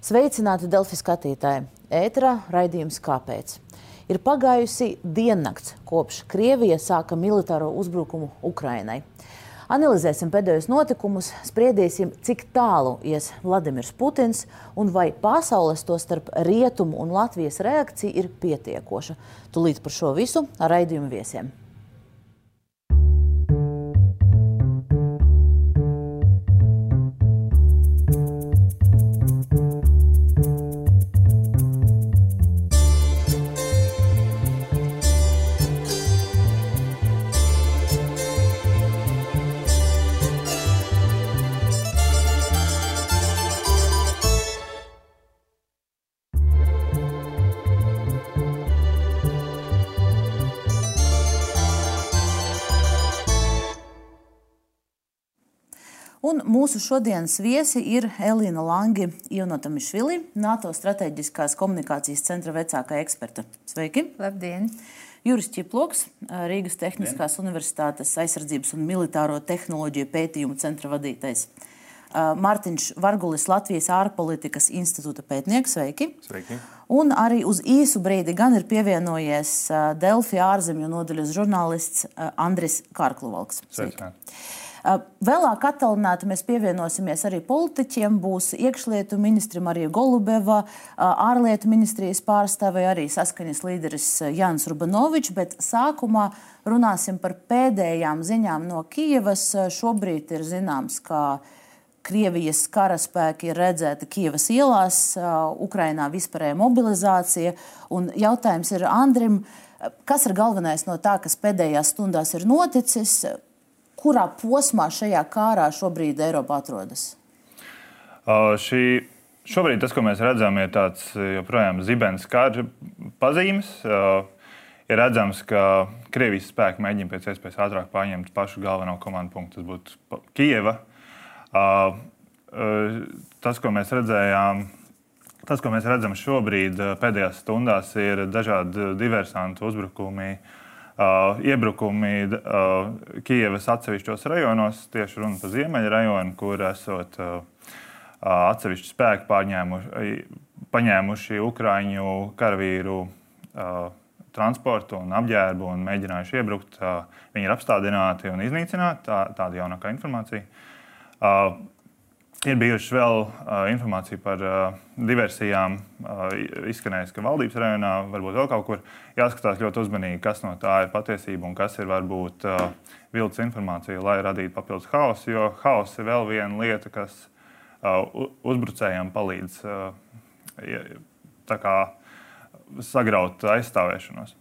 Sveicināti Delfi skatītāji! Ēterā raidījums Kāpēc? Ir pagājusi diennakts, kopš Krievija sāka militāro uzbrukumu Ukrainai. Analizēsim pēdējos notikumus, spriedīsim, cik tālu ies Vladimirs Putins un vai pasaules, to starp rietumu un Latvijas reakcija ir pietiekoša. Tūlīt par šo visu ar raidījumu viesiem. Mūsu šodienas viesi ir Elīna Langi, Ionota Mišvili, NATO strateģiskās komunikācijas centra vecākā eksperta. Sveiki! Labdien! Juris Čiploks, Rīgas Tehniskās Dien. Universitātes aizsardzības un militāro tehnoloģiju pētījumu centra vadītājs. Mārtiņš Vargulis, Latvijas ārpolitikas institūta pētnieks. Sveiki! Sveiki. Un arī uz īsu brīdi gan ir pievienojies Delfi ārzemju nodaļas žurnālists Andris Kārkluvalks. Sveiki! Sveiki. Vēlāk attālināti mēs pievienosimies arī politiķiem. Būs iekšlietu ministri Marija Golubeva, ārlietu ministrijas pārstāvē arī saskaņas līderis Jānis Rubanovičs, bet sākumā runāsim par pēdējām ziņām no Kijevas. Šobrīd ir zināms, ka Krievijas karaspēki ir redzēti Kievas ielās, Ukrainā vispārēja mobilizācija. Un jautājums ir Andrim, kas ir galvenais no tā, kas pēdējās stundās ir noticis? Kurā posmā šajā kārā šobrīd Eiropa atrodas? Uh, šī, šobrīd tas, ko mēs redzam, ir tāds joprojām zibens kara pazīmes. Uh, ir redzams, ka Krievijas spēki mēģina pēc iespējas ātrāk pārņemt pašu galveno komandu punktu. Tas būtu Kijava. Uh, uh, tas, ko mēs redzējām, tas, ko mēs redzam šobrīd, pēdējās stundās, ir dažādi diversantu uzbrukumi uh, Uh, iebrukumi uh, Kijavas atsevišķos rajonos, tieši runa par ziemeļa rajonu, kur esot uh, atsevišķi spēki pārņēmuši, paņēmuši Ukrāņu karavīru transportu un apģērbu un mēģinājuši iebrukt. Viņi ir apstādināti un iznīcināti. Tā, tāda jaunākā informācija. Ir bijuši vēl uh, informācija par uh, diversijām. Uh, izskanējis, ka valdības rajonā varbūt vēl kaut kur jāskatās ļoti uzmanīgi, kas no tā ir patiesība un kas ir varbūt uh, viltus informācija, lai radītu papildus haosu. Jo haoss ir vēl viena lieta, kas uh, uzbrucējiem palīdz uh, sagraut aizstāvēšanos.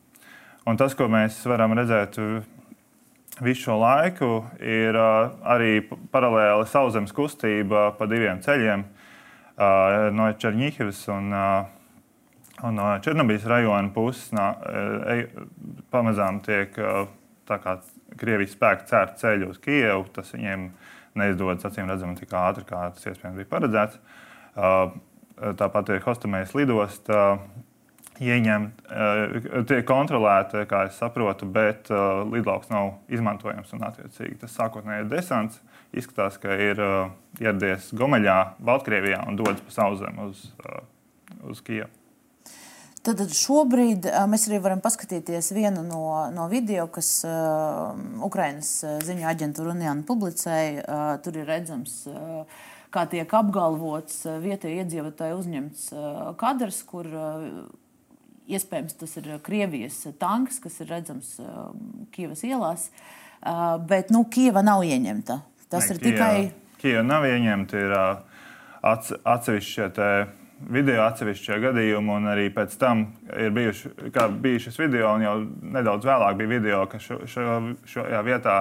Un tas, ko mēs varam redzēt visu šo laiku ir uh, arī paralēli sauszemes kustība pa diviem ceļiem uh, no Černihivas un, uh, un no Černobijas rajona puses. Nā, e, pamazām tiek Krievijas spēki cērt ceļu uz Kijevu. Tas viņiem neizdodas acīm redzami tik ātri, kā tas iespējams bija paredzēts. Tāpat ir Hostamējas lidosta ieņemt, eh, tiek kontrolēta, kā es saprotu, bet uh, lidlauks nav izmantojams. Un, tas sākotnēji desants izskatās, ka ir uh, ieradies Gomeļā, Baltkrievijā un dodas pa sauszemi uz, uz Kijevu. Tad šobrīd mēs arī varam paskatīties vienu no, no video, kas uh, Ukraiņas ziņu aģentūra Uniāna publicēja. Uh, tur ir redzams, uh, kā tiek apgalvots vietējais iedzīvotāju uzņemts uh, kadrs, kur uh, Iespējams, tas ir Krievijas tanks, kas ir redzams uh, Kievas ielās, bet nu, Kieva nav ieņemta. Tas ne, ir Kieva, tikai. Kieva nav ieņemta, ir atsevišķi video atsevišķie gadījumi, un arī pēc tam ir bijuši, bija šis video, un jau nedaudz vēlāk bija video, ka šo, šo, šajā vietā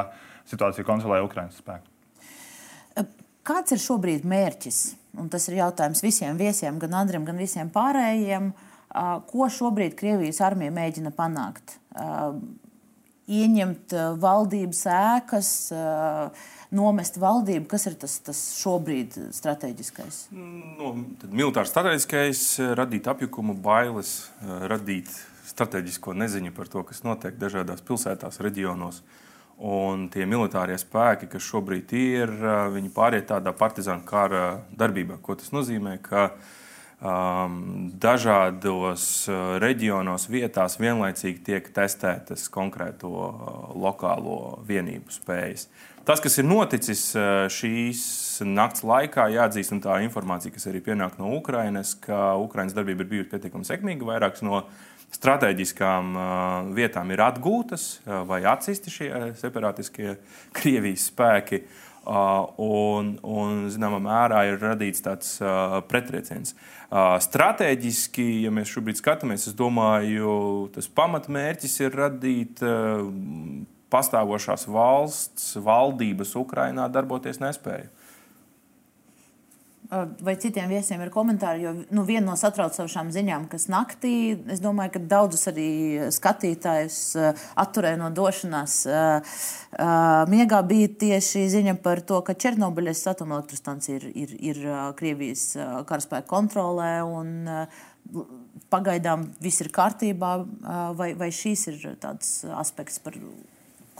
situāciju kontrolē Ukraiņas spēki. Kāds ir šobrīd mērķis? Un tas ir jautājums visiem viesiem, gan Andriem, gan visiem pārējiem. Uh, Ko šobrīd Krievijas armija mēģina panākt? Ieņemt valdības ēkas, nomest valdību. Kas ir tas, tas šobrīd strateģiskais? Nu, militārs strateģiskais, radīt apjukumu, bailes, radīt strateģisko neziņu par to, kas notiek dažādās pilsētās, reģionos. Un tie militārie spēki, kas šobrīd ir, viņi pāriet tādā partizānu kara darbībā. Ko tas nozīmē? Ka, uh, um, dažādos uh, reģionos, vietās vienlaicīgi tiek testētas konkrēto uh, lokālo vienību spējas. Tas, kas ir noticis uh, šīs nakts laikā, jāatzīst, un tā informācija, kas arī pienāk no Ukrainas, ka Ukraiņas darbība ir bijusi pietiekami sekmīga. Vairākas no strateģiskām uh, vietām ir atgūtas uh, vai atsisti šie separatiskie Krievijas spēki. Uh, un, un zināmā mērā ir radīts tāds uh, pretrieciens. Uh, Stratēģiski, ja mēs šobrīd skatāmies, es domāju, tas pamatmērķis ir radīt pastāvošās valsts, valdības Ukrainā darboties nespēju. Vai citiem viesiem ir komentāri? Jo nu, viena no satraucošām ziņām, kas naktī, es domāju, ka daudzus arī skatītājus atturēja no došanās miegā, bija tieši ziņa par to, ka Černobiļas atomelektrostacija ir, ir, ir Krievijas karaspēka kontrolē. Un, Pagaidām viss ir kārtībā, vai, vai šīs ir tāds aspekts, par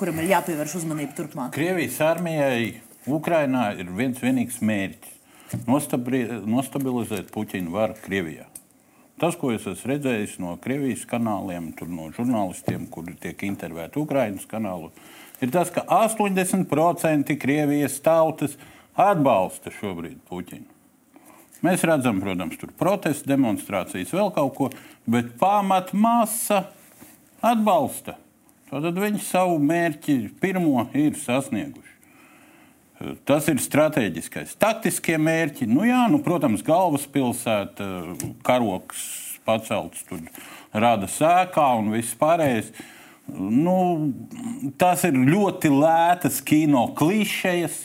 kuram ir jāpievērš uzmanība turpmāk? Krievijas armijai Ukrainā ir viens vienīgs mērķis nostabilizēt Puķinu varu Krievijā. Tas, ko es esmu redzējis no Krievijas kanāliem, no žurnālistiem, kuri tiek intervētāti Ukraiņas kanālu, ir tas, ka 80% Krievijas tautas atbalsta šobrīd Puķinu. Mēs redzam, protams, tur protestu demonstrācijas, vēl kaut ko, bet pamatmasa atbalsta. Tad viņi savu mērķi pirmo ir sasnieguši. Tas ir strateģiskais. Taktiskie mērķi, nu jā, nu, protams, galvaspilsēta, karoks pacelts, tur rada sēkā un viss pārējais. Nu, tas ir ļoti lētas kino klišejas.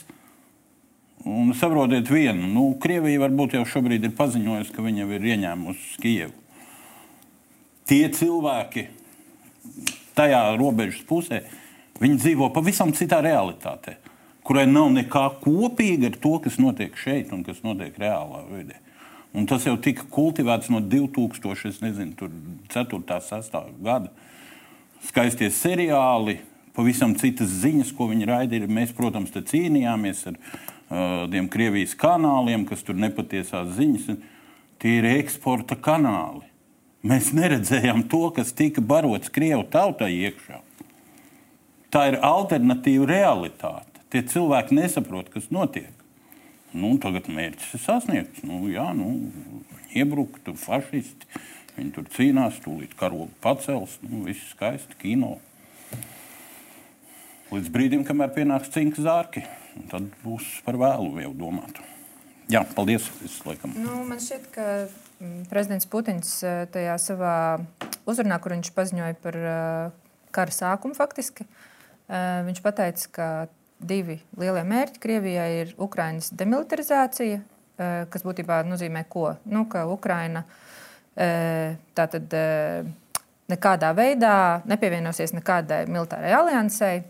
Un saprotiet, vienu, nu, Krievija varbūt jau šobrīd ir paziņojusi, ka viņa ir ieņēmusi Kijevu. Tie cilvēki tajā robežas pusē, viņi dzīvo pavisam citā realitātē kurai nav nekā kopīga ar to, kas notiek šeit un kas notiek reālā vidē. Un tas jau tika kultivēts no 2004. un 6. gada. Skaistie seriāli, pavisam citas ziņas, ko viņi raidīja. Mēs, protams, cīnījāmies ar uh, tiem Krievijas kanāliem, kas tur nepatiesās ziņas. Tie ir eksporta kanāli. Mēs neredzējām to, kas tika barots Krievijas tautai iekšā. Tā ir alternatīva realitāte. Tie cilvēki nesaprot, kas notiek. Nu, tagad mērķis ir sasniegts. Nu, jā, nu, iebruktu fašisti. Viņi tur cīnās, tūlīt karogu pacels. Nu, viss skaisti, kino. Līdz brīdim, kamēr pienāks cinka zārki, tad būs par vēlu jau domāt. Jā, paldies. Es, laikam. nu, man šķiet, ka mm, prezidents Putins tajā savā uzrunā, kur viņš paziņoja par kara sākumu, faktiski, viņš teica, ka divi lielie mērķi Krievijai ir Ukraiņas demilitarizācija, eh, kas būtībā nozīmē ko? Nu, ka Ukraina eh, tātad eh, nekādā veidā nepievienosies nekādai militārai aliansei.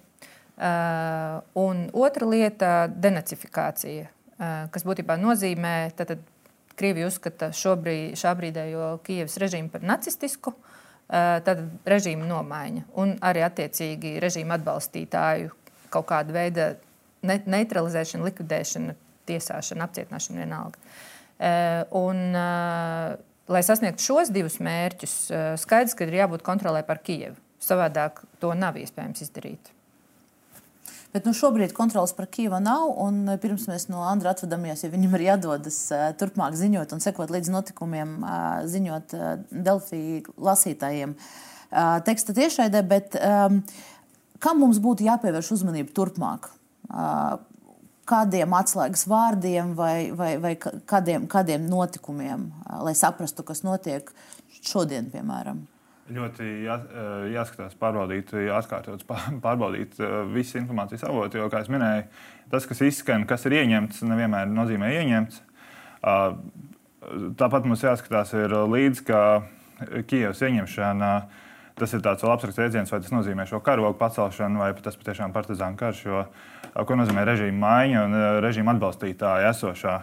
Un otra lieta - denacifikācija, kas būtībā nozīmē, ka Krievija uzskata šobrīd, šā brīdējo Kievas režīmu par nacistisku, tad režīma nomaiņa un arī attiecīgi režīma atbalstītāju kaut kāda veida ne, neutralizēšana, likvidēšana, tiesāšana, apcietināšana vienalga. E, un, e, lai sasniegtu šos divus mērķus, e, skaidrs, ka ir jābūt kontrolē par Kijevu. Savādāk to nav iespējams izdarīt. Bet nu, šobrīd kontrols par Kijevu nav. Pirms mēs no Andra atvadāmies, ja viņam ir jādodas turpmāk ziņot un sekot līdz notikumiem, ziņot Delfī lasītājiem teksta tiešraidē. Bet, um, Kam mums būtu jāpievērš uzmanība turpmāk? Kādiem atslēgas vārdiem vai, vai, vai kādiem, kādiem notikumiem, lai saprastu, kas notiek šodien, piemēram? Ļoti jā, jāskatās, pārbaudīt, atkārtot, pārbaudīt visas informācijas avotus. Jo, kā jau minēju, tas, kas izskan, kas ir ieņemts, nevienmēr nozīmē ieņemts. Tāpat mums jāskatās līdzi, ka Kijavas ieņemšana tas ir tāds abstrakts jēdziens, vai tas nozīmē šo karogu pacelšanu, vai tas patiešām ir partizānu karš, jo, ko nozīmē režīma maiņa un režīma atbalstītāja esošā.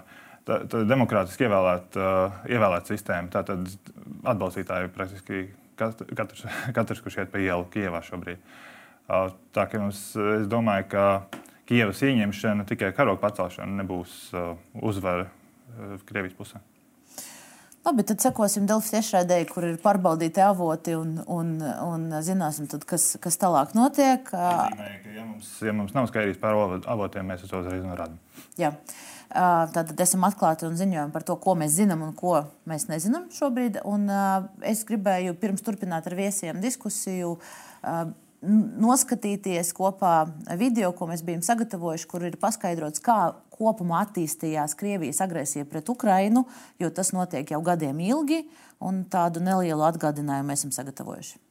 Tā ir demokrātiski ievēlēta, ievēlēta sistēma. Tātad atbalstītāji ir praktiski katrs, katrs kurš iet pa ielu Kijavā šobrīd. Tā kā mums, es domāju, ka Kijavas ieņemšana, tikai karoga pacelšana nebūs uzvara Krievijas pusē. Labi, tad sekosim Delfas tiešraidēji, kur ir pārbaudīti avoti un, un, un zināsim, tad, kas, kas tālāk notiek. Ja mums, ja mums nav skaidrības par avotiem, mēs to uzreiz norādām. Jā. Tātad esam atklāti un ziņojam par to, ko mēs zinām un ko mēs nezinām šobrīd. Un, es gribēju pirms turpināt ar viesiem diskusiju noskatīties kopā video, ko mēs bijām sagatavojuši, kur ir paskaidrots, kā kopumā attīstījās Krievijas agresija pret Ukrainu, jo tas notiek jau gadiem ilgi, un tādu nelielu atgādinājumu mēs esam sagatavojuši.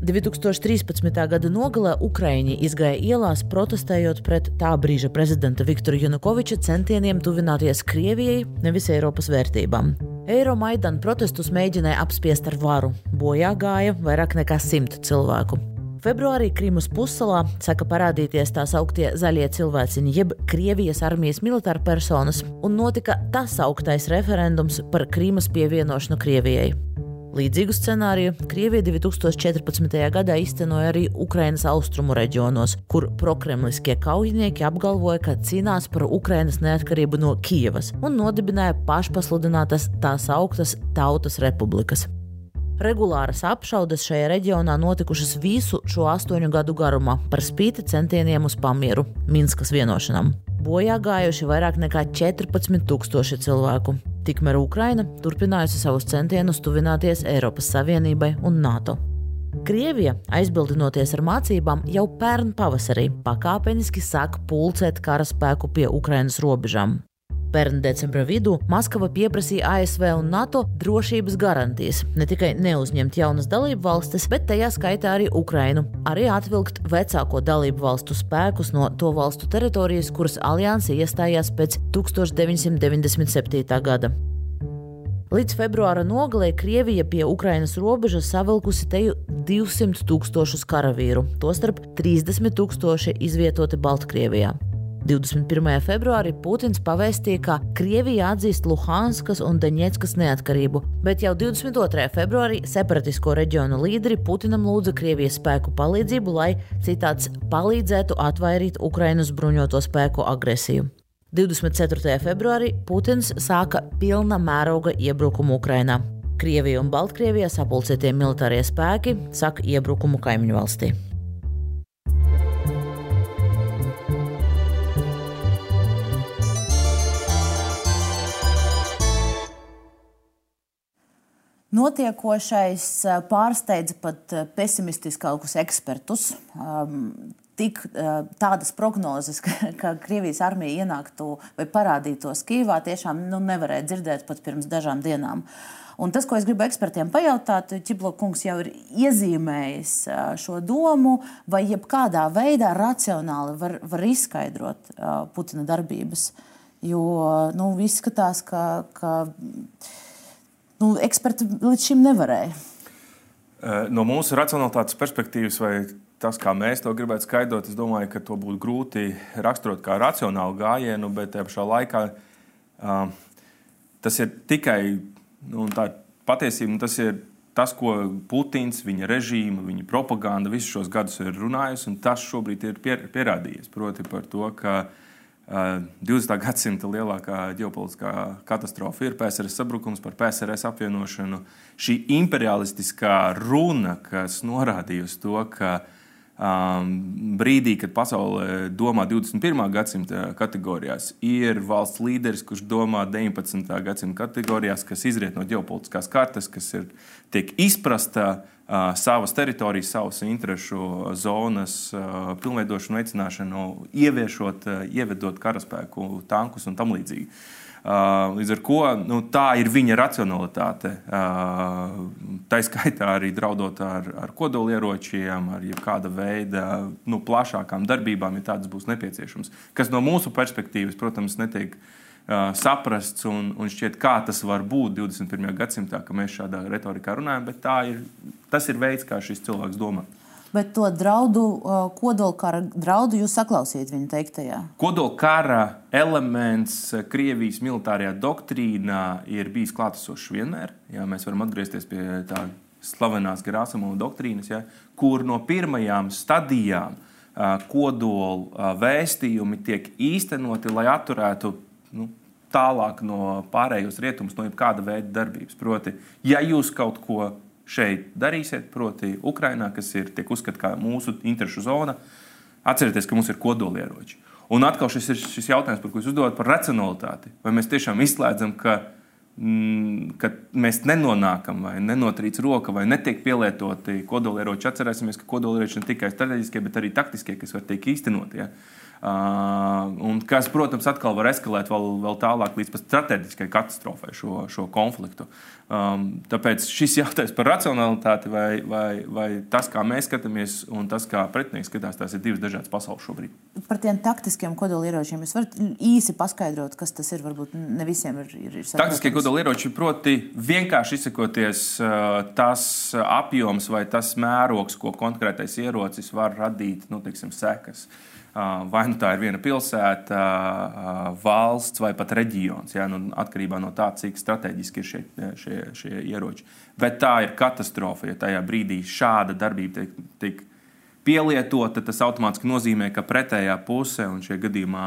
2013. gada nogalē Ukraiņi izgāja ielās protestējot pret tā brīža prezidenta Viktora Janukoviča centieniem tuvināties Krievijai, nevis Eiropas vērtībām. Eiromaidan protestus mēģināja apspiest ar varu. Bojā gāja vairāk nekā simt cilvēku. Februārī Krīmas pussalā saka parādīties tā sauktie zaļie cilvēciņi, jeb Krievijas armijas militāra personas, un notika tas augtais referendums par Krīmas pievienošanu Krievijai. Līdzīgu scenāriju Krievija 2014. gadā iztenoja arī Ukrainas austrumu reģionos, kur prokremliskie kaujinieki apgalvoja, ka cīnās par Ukrainas neatkarību no Kijavas un nodibināja pašpasludinātas tās augtas tautas republikas. Regulāras apšaudes šajā reģionā notikušas visu šo astoņu gadu garumā, par spīti centieniem uz pamieru Minskas vienošanām. Bojā gājuši vairāk nekā 14,000 cilvēku. Tikmēr Ukraina turpinājusi savus centienus tuvināties Eiropas Savienībai un NATO. Krievija, aizbildinoties ar mācībām, jau pērn pavasarī pakāpeniski sāk pulcēt karaspēku pie Ukrainas robežām. Pērn decembra vidū Maskava pieprasīja ASV un NATO drošības garantijas, ne tikai neuzņemt jaunas dalību valstis, bet tajā skaitā arī Ukrainu, arī atvilkt vecāko dalību valstu spēkus no to valstu teritorijas, kuras alianse iestājās pēc 1997. gada. Līdz februāra nogalē Krievija pie Ukrainas robežas savilkusi teju 200 tūkstošus karavīru, tostarp 30 tūkstoši izvietoti Baltkrievijā. 21. februārī Putins pavēstīja, ka Krievija atzīst Luhanskas un Deņetskas neatkarību, bet jau 22. februārī separatisko reģionu līderi Putinam lūdza Krievijas spēku palīdzību, lai citāts palīdzētu atvairīt Ukrainas bruņoto spēku agresiju. 24. februārī Putins sāka pilna mēroga iebrukumu Ukrainā. Krievija un Baltkrievijā sapulcētie militārie spēki saka iebrukumu kaimiņu valstī. Notiekošais eh, pārsteidza pat eh, pesimistiskākus ekspertus. Um, tik uh, tādas prognozes, ka, ka Krievijas armija ienāktu vai parādītos Kīvā, tiešām nu, nevarēja dzirdēt pat pirms dažām dienām. Un tas, ko es gribu ekspertiem pajautāt, Čiblo kungs jau ir iezīmējis šo domu, vai jebkādā veidā racionāli var, var izskaidrot Putina darbības. Jo nu, izskatās, ka, ka nu, eksperti līdz šim nevarēja. No mūsu racionalitātes perspektīvas, vai tas, kā mēs to gribētu skaidrot, es domāju, ka to būtu grūti raksturot kā racionālu gājienu, bet tajā pašā laikā uh, tas ir tikai nu, tā patiesība. Tas ir tas, ko Putins, viņa režīma, viņa propaganda visus šos gadus ir runājusi, un tas šobrīd ir pierādījies. Proti, par to, ka uh, 20. gadsimta lielākā ģeopolitiskā katastrofa ir PSRS sabrukums par PSRS apvienošanu. Šī imperialistiskā runa, kas norādīja uz to, ka um, brīdī, kad pasaule domā 21. gadsimta kategorijās, ir valsts līderis, kurš domā 19. gadsimta kategorijās, kas izriet no ģeopolitiskās kartes, kas ir, tiek izprasta savas teritorijas, savas interesu zonas pilnveidošanu, veicināšanu, ieviešot, ievedot karaspēku, tankus un tam līdzīgi. Līdz ar to nu, tā ir viņa racionalitāte. Tā skaitā arī draudot ar, ar kodolieročiem, ar jebkāda veida nu, plašākām darbībām, ja tādas būs nepieciešamas. Kas no mūsu perspektīvas, protams, netiek uh, saprasts un, un šķiet, kā tas var būt 21. gadsimtā, ka mēs šādā retorikā runājam, bet ir, tas ir veids, kā šis cilvēks domā. Bet to draudu, kodolkara draudu jūs saklausījāt viņa teiktajā? Kodolkara elements Krievijas militārajā doktrīnā ir bijis klātesošs vienmēr. Jā, mēs varam atgriezties pie tā slavenās Grāsamo doktrīnas, ja, kur no pirmajām stadijām kodola vēstījumi tiek īstenoti, lai atturētu nu, tālāk no pārējos rietumus, no jebkāda veida darbības. Proti, ja jūs kaut ko šeit darīsiet, proti, Ukrainā, kas ir tiek uzskatīta par mūsu interesu zona, atcerieties, ka mums ir kodolieroči. Un atkal šis ir šis jautājums, par ko jūs uzdodat par racionalitāti. Vai mēs tiešām izslēdzam, ka, mm, ka mēs nenonākam, vai nenotrīc roka, vai netiek pielietoti kodolieroči? Atcerēsimies, ka kodolieroči ne tikai strateģiskie, bet arī taktiskie, kas var tikt īstenoti. Ja? Uh, un kas, protams, atkal var eskalēt vēl, vēl tālāk līdz pat strateģiskai katastrofai šo, šo konfliktu. Um, tāpēc šis jautājums par racionalitāti vai, vai, vai tas, kā mēs skatāmies, un tas, kā pretinieks skatās, tās ir divas dažādas pasaules šobrīd. Par tiem taktiskiem kodolieročiem jūs varat īsi paskaidrot, kas tas ir. Varbūt ne visiem ir. ir, ir Taktiskie kodolieroči, proti, vienkārši izsakoties, tas apjoms vai tas mērogs, ko konkrētais ierocis var radīt, nu, teiksim, sekas. Uh, Vai nu tā ir viena pilsēta, valsts vai pat reģions, ja, nu, atkarībā no tā, cik strateģiski ir šie, šie, šie ieroči. Bet tā ir katastrofa, ja tajā brīdī šāda darbība tiek, tiek pielietota. Tas automātiski nozīmē, ka pretējā puse un šajā gadījumā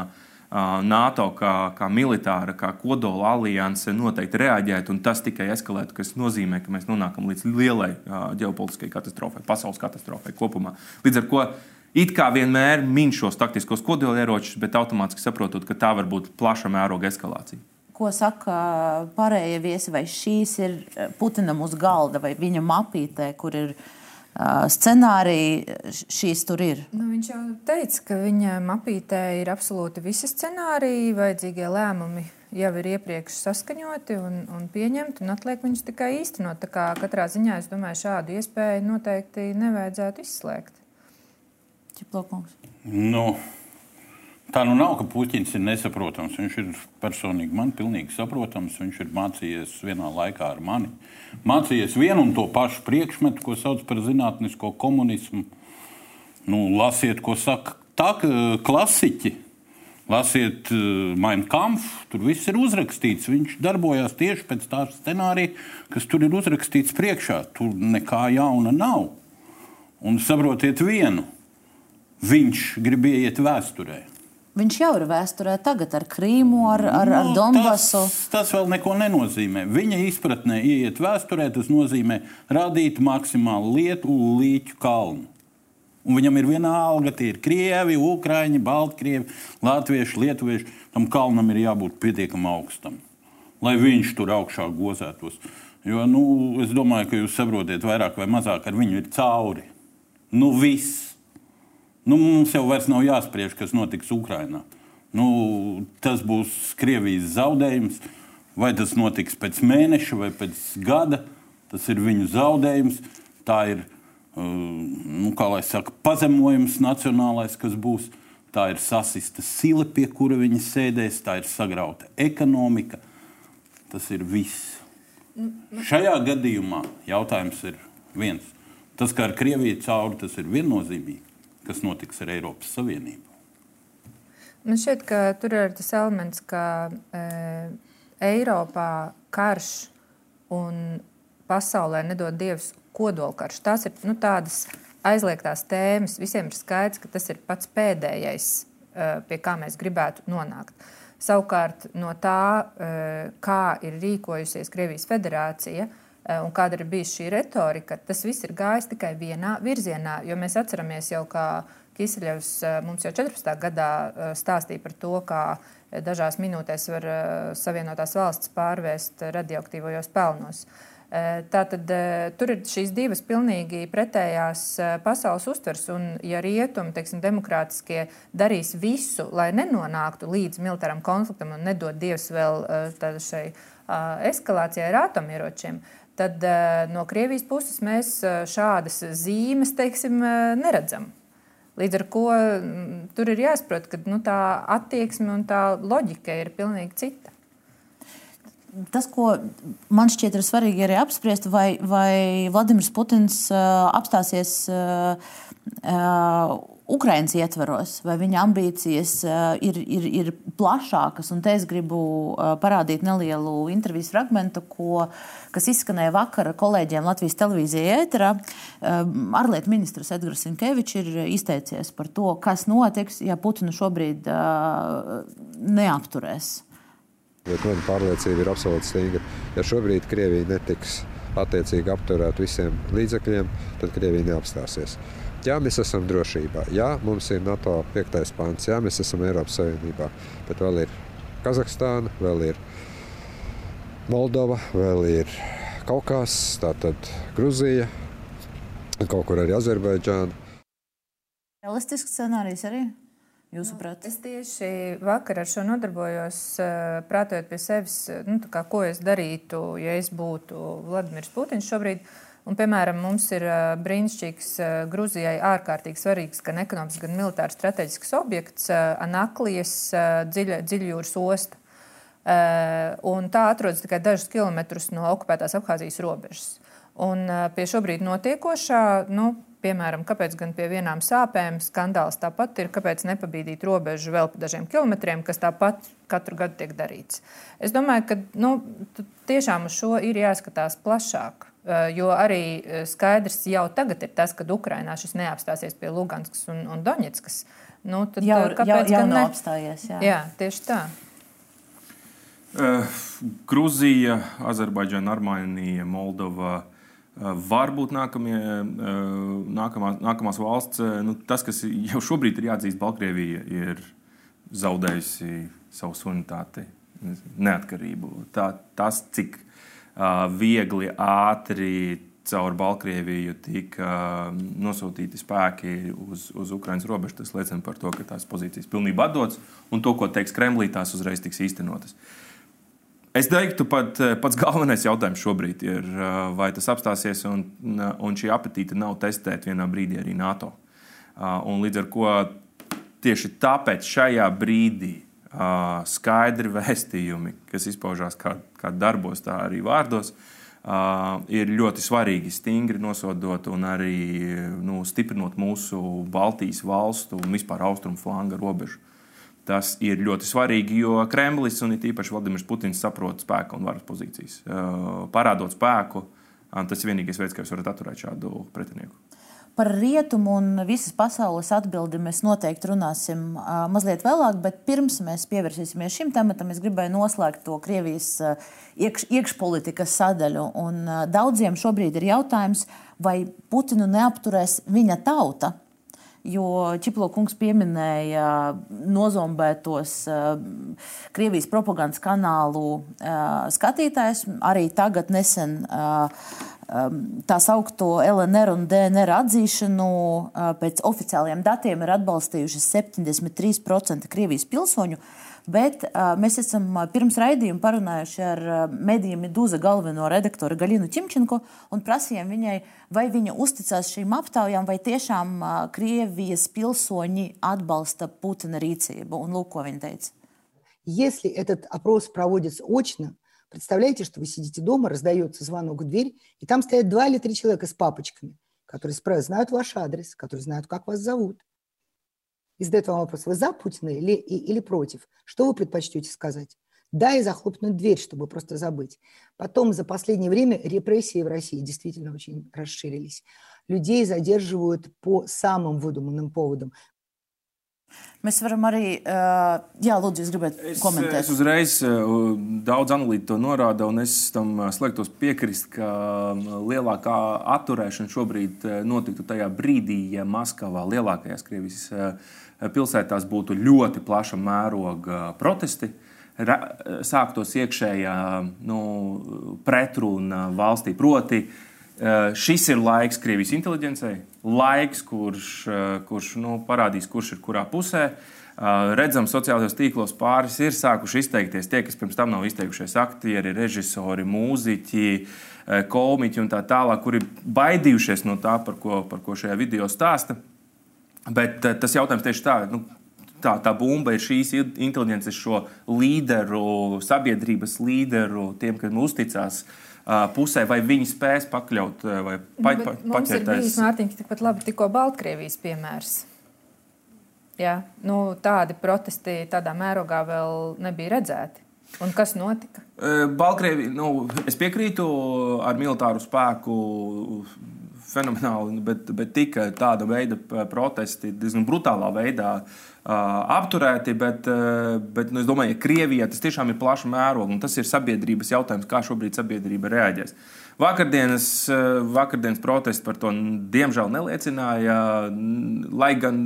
NATO kā, kā militāra, kā kodola alianse noteikti reaģētu, un tas tikai eskalētu, kas nozīmē, ka mēs nonākam līdz lielai ģeopolitiskai katastrofai, pasaules katastrofai kopumā. Līdz ar to it kā vienmēr min šos taktiskos kodolieročus, bet automātiski saprotot, ka tā var būt plaša mēroga eskalācija. Ko saka pārējie viesi, vai šīs ir Putinam uz galda vai viņa mapītē, kur ir scenāriji, šīs tur ir? Nu, viņš jau teica, ka viņa mapītē ir absolūti visi scenāriji, vajadzīgie lēmumi jau ir iepriekš saskaņoti un, un pieņemti, un atliek viņus tikai īstenot. Tā kā katrā ziņā es domāju, šādu iespēju noteikti nevajadzētu izslēgt. Čiplaukungs? Nu, tā nu nav, ka Puķins ir nesaprotams. Viņš ir personīgi man pilnīgi saprotams. Viņš ir mācījies vienā laikā ar mani. Mācījies vienu un to pašu priekšmetu, ko sauc par zinātnisko komunismu. Nu, lasiet, ko saka tā, klasiķi. Lasiet, uh, Mein Kampf, tur viss ir uzrakstīts. Viņš darbojās tieši pēc tā scenārija, kas tur ir uzrakstīts priekšā. Tur nekā jauna nav. Un saprotiet vienu, viņš grib iet vēsturē. Viņš jau ir vēsturē, tagad ar Krīmu, ar, ar, ar nu, Donbasu. Tas, tas vēl neko nenozīmē. Viņa izpratnē, iet vēsturē, tas nozīmē radīt maksimālu lietu līķu kalnu. Un viņam ir viena alga, tie ir krievi, ukrāņi, baltkrievi, latvieši, lietuvieši. Tam kalnam ir jābūt pietiekami augstam, lai viņš tur augšā gozētos. Jo nu, es domāju, ka jūs saprotat, vairāk vai mazāk ar viņu ir cauri. Nu, viss. Nu, mums jau vairs nav jāspriež, kas notiks Ukrajinā. Nu, tas būs Krievijas zaudējums. Vai tas notiks pēc mēneša vai pēc gada, tas ir viņu zaudējums. Tā ir uh, nu, saka, pazemojums nacionālais, kas būs. Tā ir sasista sila, pie kura viņi sēdēs, tā ir sagrauta ekonomika. Tas ir viss. Šajā gadījumā jautājums ir viens. Tas, kā ar Krieviju cauri, tas ir viennozīmīgi kas notiks ar Eiropas Savienību. Man šķiet, ka tur ir tas elements, ka e, Eiropā karš un pasaulē nedod dievs kodolkarš. Tās ir nu, tādas aizliegtās tēmas. Visiem ir skaidrs, ka tas ir pats pēdējais, e, pie kā mēs gribētu nonākt. Savukārt no tā, e, kā ir rīkojusies Krievijas federācija, e, un kāda ir bijusi šī retorika, tas viss ir gājis tikai vienā virzienā. Jo mēs atceramies jau, kā Kisiļevs eh, mums jau 14. gadā eh, stāstīja par to, kā dažās minūtēs var eh, Savienotās valsts pārvērst radioaktīvajos pelnos. Tātad tur ir šīs divas pilnīgi pretējās pasaules uztvers, un ja rietumi, teiksim, demokrātiskie darīs visu, lai nenonāktu līdz militāram konfliktam un nedod Dievs vēl šai eskalācijai ar atomieročiem, tad no Krievijas puses mēs šādas zīmes, teiksim, neredzam. Līdz ar to mm, tur ir jāsaprot, ka nu, tā attieksme un tā loģika ir pilnīgi cita. Tas, ko man šķiet, ir svarīgi arī apspriest, vai, vai Vladimirs Putins uh, apstāsies uh, uh, Ukraiņas ietvaros, vai viņa ambīcijas uh, ir, ir, ir plašākas. Un te es gribu uh, parādīt nelielu intervijas fragment, kas izskanēja vakar kolēģiem Latvijas televīzijā ēterā. Uh, ārlietu ministrs Edgars Sinkevičs ir izteicies par to, kas notiks, ja Putinu šobrīd neapturēs. Bet mana pārliecība ir absolūti stingra. Ja šobrīd Krievija netiks attiecīgi apturēt visiem līdzekļiem, tad Krievija neapstāsies. Jā, mēs esam drošībā. Jā, mums ir NATO 5. pāns. Jā, mēs esam Eiropas Savienībā. Bet vēl ir Kazahstāna, vēl ir Moldova, vēl ir Kaukās, tātad Gruzija, kaut kur arī Azerbaidžāna. Realistisks scenārijs arī. Jūsuprāt? Es tieši vakar ar šo nodarbojos, prātojot pie sevis, nu, kā, ko es darītu, ja es būtu Vladimirs Putins šobrīd. Un, piemēram, mums ir brīnišķīgs, Grūzijai ārkārtīgi svarīgs gan ekonomisks, gan militārs strateģisks objekts - Anaklijas dziļa, dziļjūras osta. Un tā atrodas tikai dažus kilometrus no okupētās Abhāzijas robežas. Un pie šobrīd notiekošā, nu, Piemēram, kāpēc gan pie vienām sāpēm skandāls tāpat ir, kāpēc nepabīdīt robežu vēl pa dažiem kilometriem, kas tāpat katru gadu tiek darīts. Es domāju, ka nu, tiešām uz šo ir jāskatās plašāk. Eh, jo arī eh, skaidrs jau tagad ir tas, ka Ukrainā šis neapstāsies pie Luganskas un, un Doņetskas. Nu, tad, jau, eh, kāpēc jau, jau gan nav apstājies? Jā. jā, tieši tā. Uh, Grūzija, Azerbaidžana, Armēnija, Moldova, Eh, varbūt nākamie, eh, nākamā, nākamās valsts, nu, tas, kas jau šobrīd ir jāatzīst, Baltkrievija ir zaudējusi savu suverenitāti, neatkarību. Tā, tas, cik uh, viegli, ātri caur Baltkrieviju tika nosūtīti spēki uz, uz Ukraiņas robežu, tas liecina par to, ka tās pozīcijas pilnībā atdodas un to, ko teiks Kremlī, tās uzreiz tiks īstenotas. Es teiktu, pat, pats galvenais jautājums šobrīd ir, vai tas apstāsies, un, un šī apetīte nav testēta vienā brīdī arī NATO. Un līdz ar to tieši tāpēc šajā brīdī skaidri vēstījumi, kas izpaužās kā, kā darbos, tā arī vārdos, ir ļoti svarīgi, stingri nosodot un arī nu, stiprinot mūsu Baltijas valstu un vispār austrumu flanga robežu. Tas ir ļoti svarīgi, jo Kremlis un īpaši Vladimirs Putins saprot spēku un varas pozīcijas. Parādot spēku, tas ir vienīgais veids, kā jūs varat atturēt šādu pretinieku. Par rietumu un visas pasaules atbildi mēs noteikti runāsim mazliet vēlāk, bet pirms mēs pievērsīsimies šim tematam, es gribēju noslēgt to Krievijas iekš, iekšpolitikas sadaļu. Un, daudziem šobrīd ir jautājums, vai Putinu neapturēs viņa tauta jo Čiplo kungs pieminēja nozombētos Krievijas propagandas kanālu skatītājus. Arī tagad nesen tā saucamo LNR un DNR atzīšanu pēc oficiāliem datiem ir atbalstījuši 73% Krievijas pilsoņu. Bet uh, mēs esam pirms raidījuma parunājuši ar uh, mediju Medūza galveno redaktoru Galinu Čimčenko un prasījām viņai, vai viņa uzticās šīm aptaujām, vai tiešām uh, Krievijas pilsoņi atbalsta Putina rīcību. Un lūk, ko viņa teica. Если этот опрос проводится очно, представляете, что вы сидите дома, раздается звонок в дверь, и там стоят два или три человека с папочками, которые знают ваш адрес, которые знают, как вас зовут, и задает вам вопрос, вы за Путина или, или против? Что вы предпочтете сказать? Да, и захлопнуть дверь, чтобы просто забыть. Потом за последнее время репрессии в России действительно очень расширились. Людей задерживают по самым выдуманным поводам. Mēs varam arī, uh, jā, lūdzu, jūs gribētu komentēt. Es, es uzreiz uh, daudz analītiķu to norāda, un es tam slēgtos piekrist, ka lielākā atturēšana šobrīd notiktu tajā brīdī, ja Maskavā, lielākajās Krievijas pilsētās būtu ļoti plaša mēroga protesti. Sāktos iekšējā nu, pretruna valstī. Proti, šis ir laiks Krievijas inteligencei, laiks, kurš, kurš nu, parādīs, kurš ir kurā pusē. Redzam, sociālajos tīklos pāris ir sākuši izteikties tie, kas pirms tam nav izteikušies aktieri, režisori, mūziķi, komiķi un tā tālāk, kuri baidījušies no tā, par ko, par ko šajā video stāsta. Bet eh, tas jautājums tieši tā. Nu, tā, tā bumba ir šīs inteligences, šo līderu, sabiedrības līderu, tiem, kam uzticās uh, pusē, vai viņi spēs pakļaut vai pa, nu, pa, mums paķerties. Ir bijis Mārtiņš tikpat labi tikko Baltkrievijas piemērs. Jā, nu, tādi protesti tādā mērogā vēl nebija redzēti. Un kas notika? Baltkrievija, nu, es piekrītu ar militāru spēku fenomenāli, bet, bet tika tāda veida protesti diezgan brutālā veidā apturēti. Bet, bet nu, es domāju, ka Krievijā tas tiešām ir plaša mēroga un tas ir sabiedrības jautājums, kā šobrīd sabiedrība reaģēs. Vakardienas, vakardienas protesti par to diemžēl neliecināja, lai gan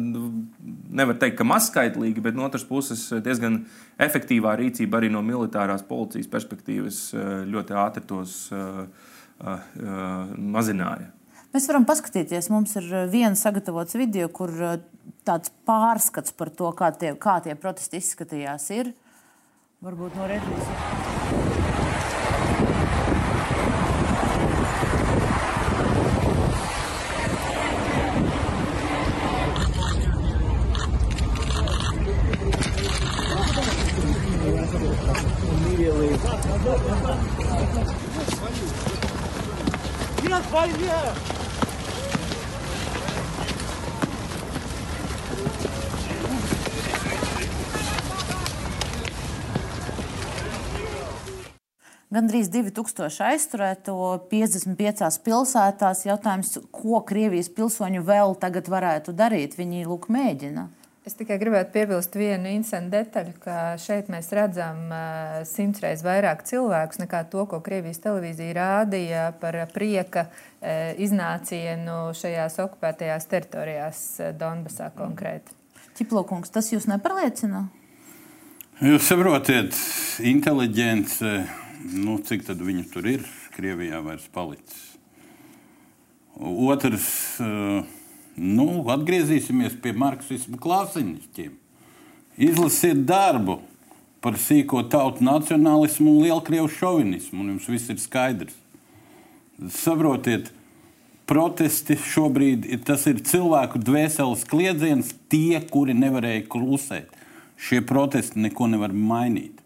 nevar teikt, ka mazskaitlīgi, bet no otras puses diezgan efektīvā rīcība arī no militārās policijas perspektīvas ļoti ātri tos mazināja. Mēs varam paskatīties, mums ir viens sagatavots video, kur tāds pārskats par to, kā tie, kā tie protesti izskatījās. Ir. Varbūt no režisora. Нет, войне! Gandrīz 2000 aizturēto 55 pilsētās. Jautājums, ko Krievijas pilsoņi vēl tagad varētu darīt? Viņi lūk mēģina. Es tikai gribētu piebilst vienu interesantu detaļu, ka šeit mēs redzam simts reizes vairāk cilvēkus nekā to, ko Krievijas televīzija rādīja par prieka iznācienu šajās okupētajās teritorijās, Donbasā konkrēti. Ķiplokungs, tas jūs nepārliecina? Jūs saprotiet, inteliģence, nu, cik tad viņu tur ir, Krievijā vairs palicis. Otrs. Uh, Nu, atgriezīsimies pie marksismu klasiņiem. Izlasiet darbu par sīko tautu nacionālismu un lielkrievu šovinismu, un jums viss ir skaidrs. Saprotiet, protesti šobrīd ir, ir cilvēku dvēseles kliedziens, tie, kuri nevarēja klusēt. Šie protesti neko nevar mainīt.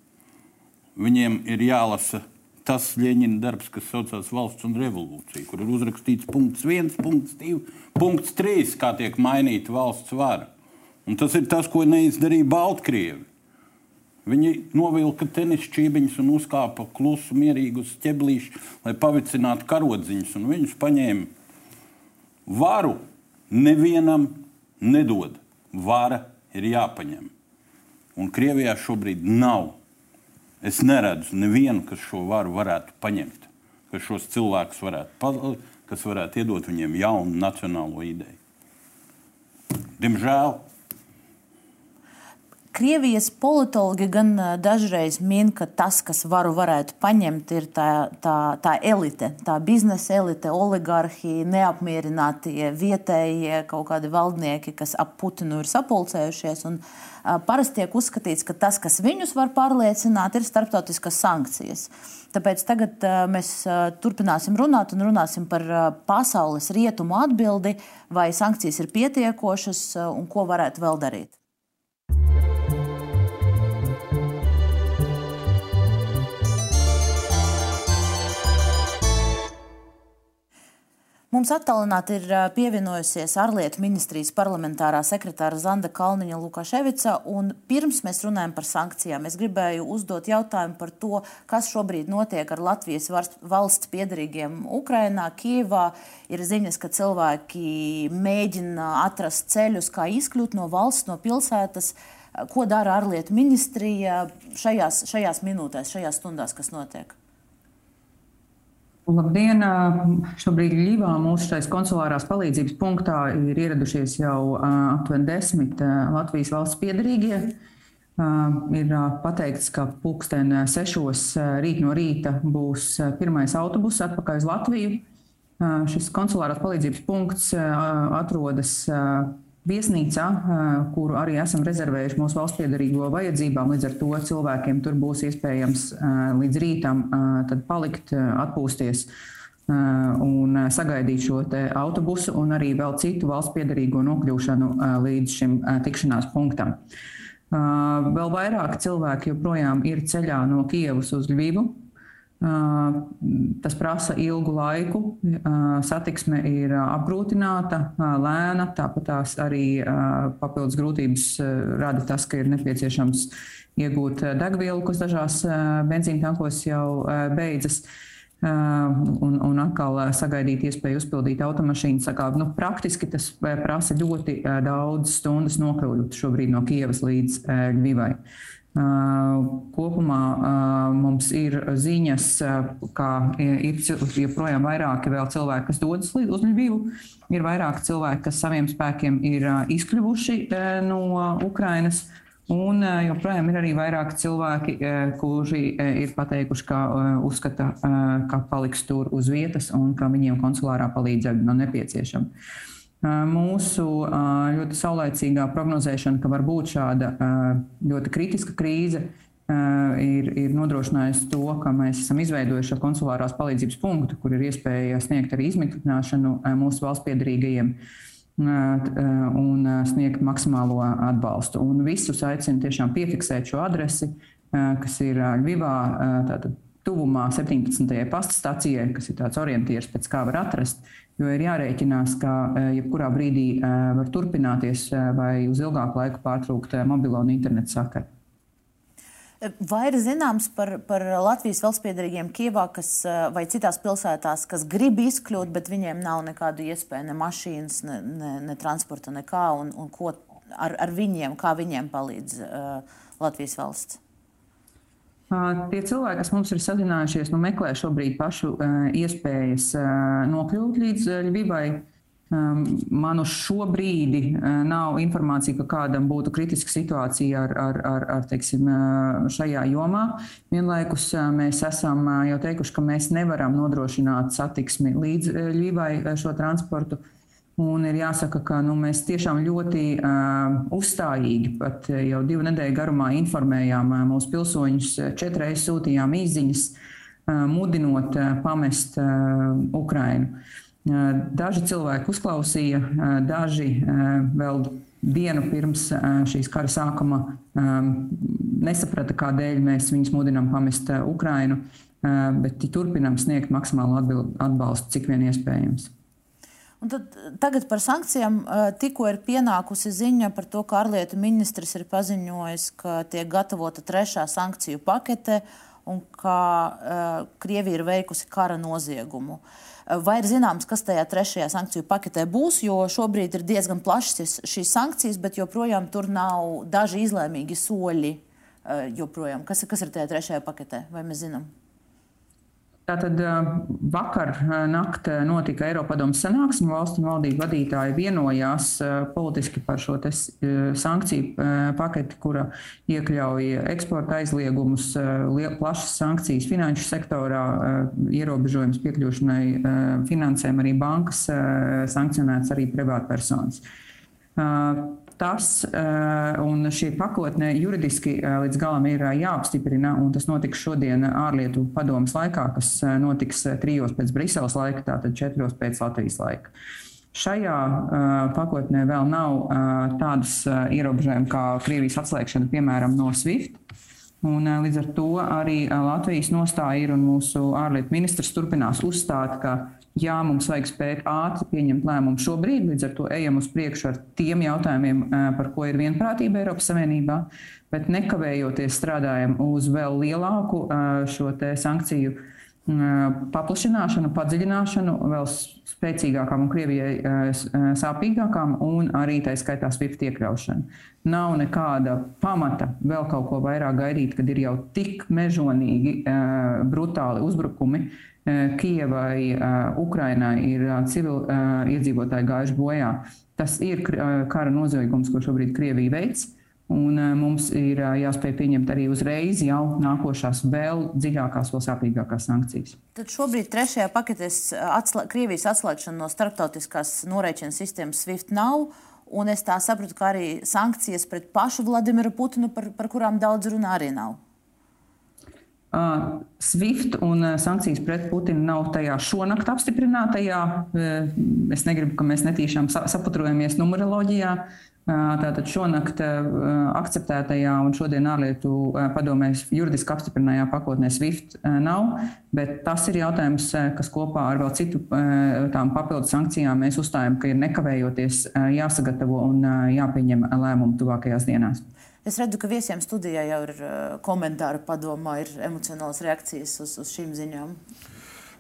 Viņiem ir jālasa tas Ļeņina darbs, kas saucās Valsts un Revolūcija, kur ir uzrakstīts punkts 1, punkts 2, punkts 3, kā tiek mainīta valsts vara. Un tas ir tas, ko neizdarīja Baltkrievi. Viņi novilka tenis čībiņus un uzkāpa klusu, mierīgi uz ķeblīšu, lai pavicinātu karodziņus. Viņus paņēma varu. Nevienam nedod. Vara ir jāpaņem. Un Krievijā šobrīd nav Es neredzu nevienu, kas šo varu varētu paņemt, kas šos cilvēkus varētu, kas varētu iedot viņiem jaunu nacionālo ideju. Diemžēl. Krievijas politologi gan dažreiz min, ka tas, kas varu varētu paņemt, ir tā, tā, tā elite, tā biznesa elite, oligarhi, neapmierinātie vietējie kaut kādi valdnieki, kas ap Putinu ir sapulcējušies. Un, uh, parasti tiek uzskatīts, ka tas, kas viņus var pārliecināt, ir starptautiskas sankcijas. Tāpēc tagad mēs turpināsim runāt un runāsim par pasaules rietumu atbildi, vai sankcijas ir pietiekošas un ko varētu vēl darīt. Mums attālināti ir pievienojusies ārlietu ministrijas parlamentārā sekretāra Zanda Kalniņa Lukaševica. Pirms mēs runājam par sankcijām, es gribēju uzdot jautājumu par to, kas šobrīd notiek ar Latvijas valsts piedarīgiem Ukrainā. Kievā ir ziņas, ka cilvēki mēģina atrast ceļus, kā izkļūt no valsts, no pilsētas. Ko dara ārlietu ministrija šajās, šajās minūtēs, šajās stundās, kas notiek? Labdien! Šobrīd Ļivā mūsu šais konsulārās palīdzības punktā ir ieradušies jau aptuveni desmit Latvijas valsts piedarīgie. Ir pateikts, ka pulksten sešos rīt no rīta būs pirmais autobus atpakaļ uz Latviju. Šis konsulārās palīdzības punkts atrodas viesnīcā, kuru arī esam rezervējuši mūsu valsts piedarīgo vajadzībām. Līdz ar to cilvēkiem tur būs iespējams līdz rītam palikt, atpūsties un sagaidīt šo autobusu un arī vēl citu valsts piedarīgo nokļūšanu līdz šim tikšanās punktam. Vēl vairāk cilvēki joprojām ir ceļā no Kievas uz Lvivu, Tas prasa ilgu laiku, satiksme ir apgrūtināta, lēna, tāpat tās arī papildus grūtības rada tas, ka ir nepieciešams iegūt degvielu, kas dažās benzīna tankos jau beidzas. un, un atkal sagaidīt iespēju uzpildīt automašīnu. Kā, nu, praktiski tas prasa ļoti daudz stundas nokļūt šobrīd no Kievas līdz Ļuvai. Kopumā mums ir ziņas, ka ir joprojām vairāki cilvēki, kas dodas uz Ļuvu. Ir vairāki cilvēki, kas saviem spēkiem ir izkļuvuši no Ukrainas. Un joprojām ir arī vairāki cilvēki, kuri ir pateikuši, ka uzskata, ka paliks tur uz vietas un ka viņiem konsulārā palīdzība nav nepieciešama. Mūsu ļoti saulaicīgā prognozēšana, ka var būt šāda ļoti kritiska krīze, ir, ir nodrošinājusi to, ka mēs esam izveidojuši konsulārās palīdzības punktu, kur ir iespēja sniegt arī izmitināšanu mūsu valsts piedarīgajiem un sniegt maksimālo atbalstu. Un visus aicinu tiešām piefiksēt šo adresi, kas ir Ļuvā, tātad tuvumā 17. pasta stacijai, kas ir tāds orientieris, pēc kā var atrast. Jo ir jārēķinās, ka jebkurā brīdī var turpināties vai uz ilgāku laiku pārtraukt mobilo un internetu sakaru. Vai ir zināms par, par Latvijas valstspiedrīgiem Kievā kas, vai citās pilsētās, kas grib izkļūt, bet viņiem nav nekādu iespēju, ne mašīnas, ne, ne, ne transporta, nekā, un, un ko ar, ar viņiem, kā viņiem palīdz uh, Latvijas valsts? Tie cilvēki, kas mums ir sazinājušies, nu, meklē šobrīd pašu iespējas nokļūt līdz Ļuvivai. Man uz šo brīdi nav informācija, ka kādam būtu kritiska situācija ar, ar, ar, ar teiksim, šajā jomā. Vienlaikus mēs esam jau teikuši, ka mēs nevaram nodrošināt satiksmi līdz Ļuvivai šo transportu. Un ir jāsaka, ka nu, mēs tiešām ļoti uh, uzstājīgi, pat jau divu nedēļu garumā informējām uh, mūsu pilsoņus, četreiz sūtījām īsiņas, uh, mudinot uh, pamest uh, Ukrainu. Uh, daži cilvēki uzklausīja, uh, daži uh, vēl dienu pirms uh, šīs kara sākuma um, nesaprata, kādēļ mēs viņus mudinām pamest uh, Ukrainu, uh, bet turpinām sniegt maksimālu atbalstu, cik vien iespējams. Un tad, tagad par sankcijām tikko ir pienākusi ziņa par to, ka ārlietu ministrs ir paziņojis, ka tiek gatavota trešā sankciju pakete un ka uh, Krievija ir veikusi kara noziegumu. Vai ir zināms, kas tajā trešajā sankciju paketē būs? Jo šobrīd ir diezgan plašas šīs sankcijas, bet joprojām tur nav daži izlēmīgi soļi. Uh, joprojām. Kas, kas ir tajā trešajā paketē? Vai mēs zinām? Tātad vakar naktī notika Eiropadomas sanāksme. Valstu un valdību vadītāji vienojās politiski par šo sankciju paketi, kura iekļauj eksporta aizliegumus, plašas sankcijas finanšu sektorā, ierobežojums piekļūšanai finansēm, arī bankas sankcionēts arī privātpersonas tas, eh, un šī pakotne juridiski eh, līdz galam ir eh, jāapstiprina, un tas notiks šodien ārlietu padomas laikā, kas notiks trijos pēc Briseles laika, tātad četros pēc Latvijas laika. Šajā uh, pakotnē vēl nav uh, tādas uh, ierobežojumi kā Krievijas atslēgšana, piemēram, no SWIFT. Un, uh, līdz ar to arī uh, Latvijas nostāja ir un mūsu ārlietu ministrs turpinās uzstāt, ka Jā, mums vajag spēt ātri pieņemt lēmumu šobrīd, līdz ar to ejam uz priekšu ar tiem jautājumiem, par ko ir vienprātība Eiropas Savienībā, bet nekavējoties strādājam uz vēl lielāku šo sankciju paplašināšanu, padziļināšanu, vēl spēcīgākām un Krievijai sāpīgākām, un arī tā skaitā SWIFT iekļaušanu. Nav nekāda pamata vēl kaut ko vairāk gaidīt, kad ir jau tik mežonīgi, brutāli uzbrukumi Kijavai, eh, Ukrainai ir eh, civili iedzīvotāji gājuši bojā. Tas ir kara noziegums, ko šobrīd Krievija veids. Un mums ir jāspēj pieņemt arī uzreiz jau nākošās, vēl dziļākās, vēl sāpīgākās sankcijas. Tad šobrīd trešajā paketē atslē, Krievijas atslēgšana no starptautiskās norēķina sistēmas SWIFT nav. Un es tā sapratu, ka arī sankcijas pret pašu Vladimiru Putinu, par, par kurām daudz runā, arī nav. SWIFT un sankcijas pret Putinu nav tajā šonakt apstiprinātajā. Es negribu, ka mēs netīšām saputrojamies numeroloģijā. Tātad šonakt akceptētajā un šodien ārlietu padomēs juridiski apstiprinātajā pakotnē SWIFT nav, bet tas ir jautājums, kas kopā ar vēl citu tām papildu sankcijām mēs uzstājam, ka ir nekavējoties jāsagatavo un jāpieņem lēmumu tuvākajās dienās. Es redzu, ka viesiem studijā jau ir uh, komentāri, padomā, ir emocionālas reakcijas uz, uz šīm ziņām.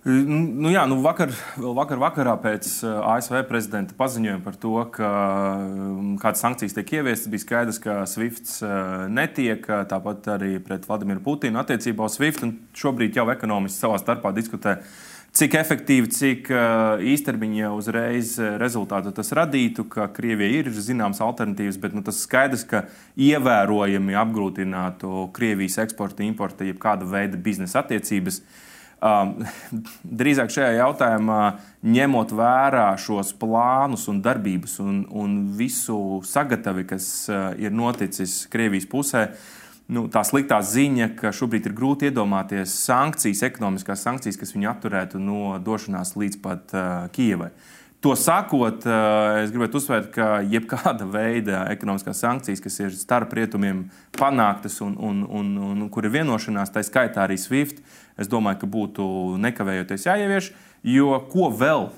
Nu, jā, nu vakar, vakar vakarā pēc ASV prezidenta paziņojuma par to, ka kādas sankcijas tiek ieviestas, bija skaidrs, ka SWIFT netiek. Tāpat arī pret Vladimiru Putinu attiecībā uz SWIFT. Šobrīd jau ekonomisti savā starpā diskutē, cik efektīvi, cik īstermiņā uzreiz rezultātu tas radītu, ka Krievijai ir zināmas alternatīvas, bet nu, tas skaidrs, ka ievērojami apgrūtinātu Krievijas eksporta, importa, jeb kāda veida biznesa attiecības. Um, drīzāk šajā jautājumā, ņemot vērā šos plānus un darbības un, un visu sagatavi, kas uh, ir noticis Krievijas pusē, nu, tā sliktā ziņa, ka šobrīd ir grūti iedomāties sankcijas, ekonomiskās sankcijas, kas viņu atturētu no došanās līdz pat uh, Kijavai. To sakot, uh, es gribētu uzsvērt, ka jebkāda veida ekonomiskās sankcijas, kas ir starp rietumiem panāktas un, un, un, un kur ir vienošanās, tā skaitā arī SWIFT, es domāju, ka būtu nekavējoties jāievieš. Jo ko vēl,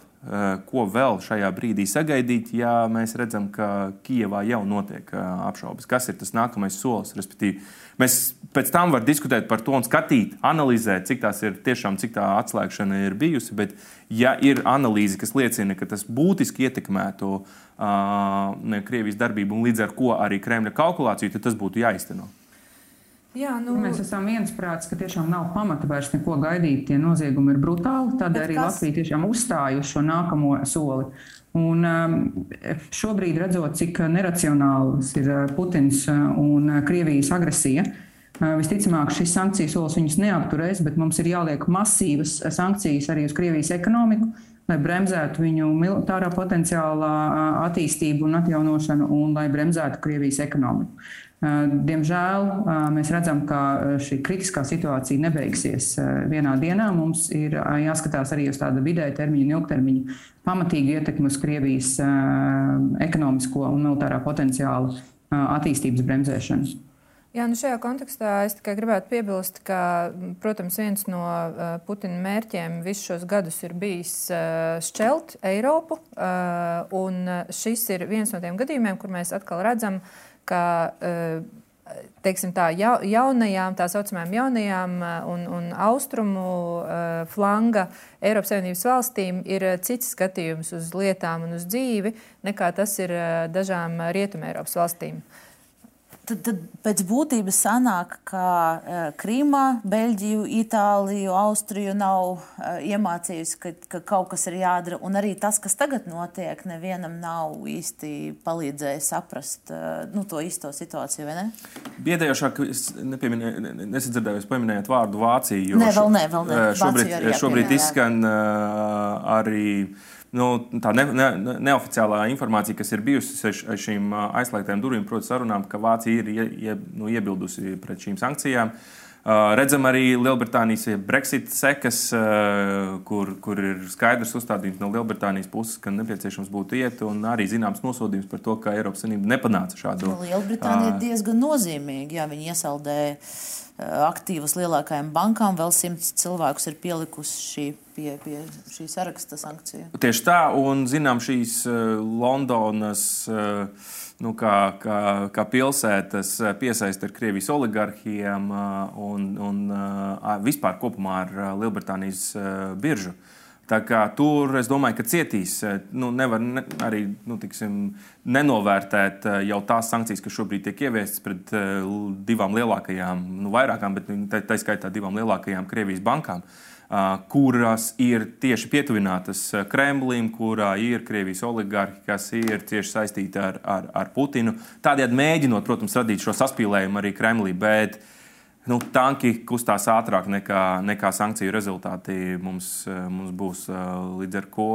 ko vēl šajā brīdī sagaidīt, ja mēs redzam, ka Kijavā jau notiek eh, apšaubas? Kas ir tas nākamais solis? Respektīvi, mēs pēc tam varam diskutēt par to un skatīt, analizēt, cik tās ir tiešām, cik tā atslēgšana ir bijusi. Bet, ja ir analīze, kas liecina, ka tas būtiski ietekmētu uh, Krievijas darbību un līdz ar to arī Kremļa kalkulāciju, tad tas būtu jāizteno. Jā, nu... Mēs esam viensprāts, ka tiešām nav pamata vairs neko gaidīt. Tie noziegumi ir brutāli. Tādēļ arī kas... Latvija tiešām uzstāja uz šo nākamo soli. Un um, šobrīd, redzot, cik neracionāls ir uh, Putins uh, un uh, Krievijas agresija, visticamāk šis sankciju solis viņus neapturēs, bet mums ir jāliek masīvas sankcijas arī uz Krievijas ekonomiku, lai bremzētu viņu militārā potenciālā attīstību un atjaunošanu un lai bremzētu Krievijas ekonomiku. Diemžēl mēs redzam, ka šī kritiskā situācija nebeigsies vienā dienā. Mums ir jāskatās arī uz tādu vidēja termiņa un ilgtermiņa pamatīgu ietekmi uz Krievijas ekonomisko un militārā potenciāla attīstības bremzēšanu. Jā, nu šajā kontekstā es tikai gribētu piebilst, ka, protams, viens no Putina mērķiem visus šos gadus ir bijis šķelt Eiropu. Un šis ir viens no tiem gadījumiem, kur mēs atkal redzam, ka eh, teiksim, tā, jaunajām, tā saucamajām jaunajām eh, un, un austrumu eh, flanga Eiropas Savienības valstīm ir cits skatījums uz lietām un uz dzīvi nekā tas ir dažām Rietumē Eiropas valstīm. Uh, Tad, tad pēc būtības sanāk, ka uh, Krīmā, Beļģiju, Itāliju, Austriju nav uh, iemācījusi, ka, ka kaut kas ir jādara. Un arī tas, kas tagad notiek, nevienam nav īsti palīdzējis saprast uh, nu, to īsto situāciju. Biedējošāk, es nesadzirdēju, jūs pieminējāt vārdu Vācija. Nē, vēl ne, vēl ne. Šobrīd, šobrīd izskan uh, arī nu, tā ne, ne, neoficiālā informācija, kas ir bijusi ar šīm aizslēgtām durvīm, proti, sarunām, ka Vācija ir ie, ie, nu, iebildusi pret šīm sankcijām. Uh, redzam arī Lielbritānijas Brexit sekas, uh, kur, kur ir skaidrs uzstādījums no Lielbritānijas puses, ka nepieciešams būtu iet, un arī zināms nosodījums par to, ka Eiropas Savienība nepanāca šādu. Lielbritānija ir diezgan nozīmīga, ja viņi iesaldēja Eh, aktīvas lielākajām bankām, vēl simts cilvēkus ir pielikusi šī, pie, pie šī saraksta sankciju. Tieši tā, un zinām šīs uh, Londonas. Uh, nu, kā, kā, kā pilsētas piesaista ar Krievijas oligarhiem un, un vispār kopumā ar Lielbritānijas biržu. Uh, Tā kā tur es domāju, ka cietīs. Eh, nu, nevar ne, arī nu, tiksim, nenovērtēt eh, jau tās sankcijas, kas šobrīd tiek ieviestas pret uh, divām lielākajām, nu, vairākām, bet tā, tā skaitā divām lielākajām Krievijas bankām, kuras ir tieši pietuvinātas Kremlim, kurā ir Krievijas oligarhi, kas ir cieši saistīti ar, ar, ar Putinu. Tādējādi mēģinot, protams, radīt šo saspīlējumu arī Kremlī. Bet, uh, nu, tanki kustās ātrāk nekā, nekā sankciju rezultāti mums, eh, mums būs. Eh, līdz ar to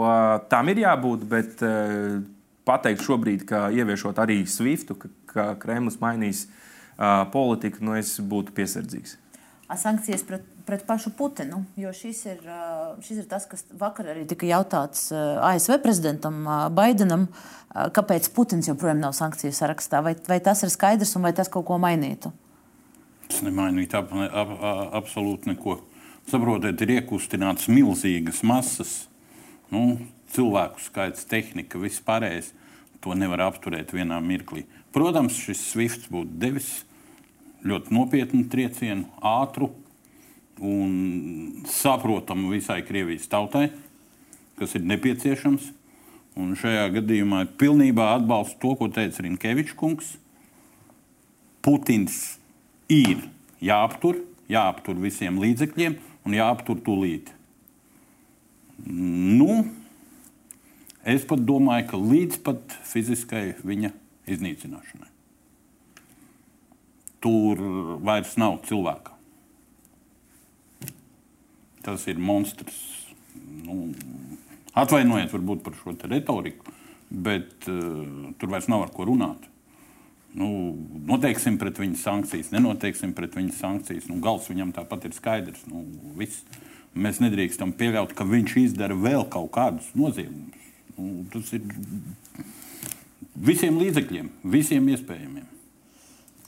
tam ir jābūt, bet eh, pateikt šobrīd, ka ieviešot arī SWIFT, ka, ka Kremlis mainīs uh, politiku, nu, es būtu piesardzīgs. Sankcijas pret, pret pašu Putinu, jo šis ir, šis ir tas, kas vakar arī tika jautāts ASV prezidentam Baidenam, kāpēc Putins joprojām nav sankciju sarakstā. Vai, vai tas ir skaidrs un vai tas kaut ko mainītu? Tas nemainīt ap, ap, ap, absolūti neko. Saprotiet, ir iekustināts milzīgas masas, nu, cilvēku skaits, tehnika, viss pārējais. To nevar apturēt vienā mirklī. Protams, šis Swift būtu devis ļoti nopietnu triecienu, ātru, un saprotama visai Krievijas tautai, kas ir nepieciešams. Un šajā gadījumā pilnībā atbalstu to, ko teica Rinkevičs kungs. Putins ir jāaptur, jāaptur visiem līdzekļiem un jāaptur tūlīt. Nu, es pat domāju, ka līdz pat fiziskai viņa iznīcināšanai. Tur vairs nav cilvēka. Tas ir monstrs. Nu, atvainojiet varbūt par šo retoriku, bet uh, tur vairs nav ar ko runāt. Nu, noteiksim pret viņu sankcijas, nenoteiksim pret viņu sankcijas. Nu, gals viņam tāpat ir skaidrs. Nu, viss. Mēs nedrīkstam pieļaut, ka viņš izdara vēl kaut kādus noziegumus. Nu, tas ir visiem līdzekļiem, visiem iespējamiem.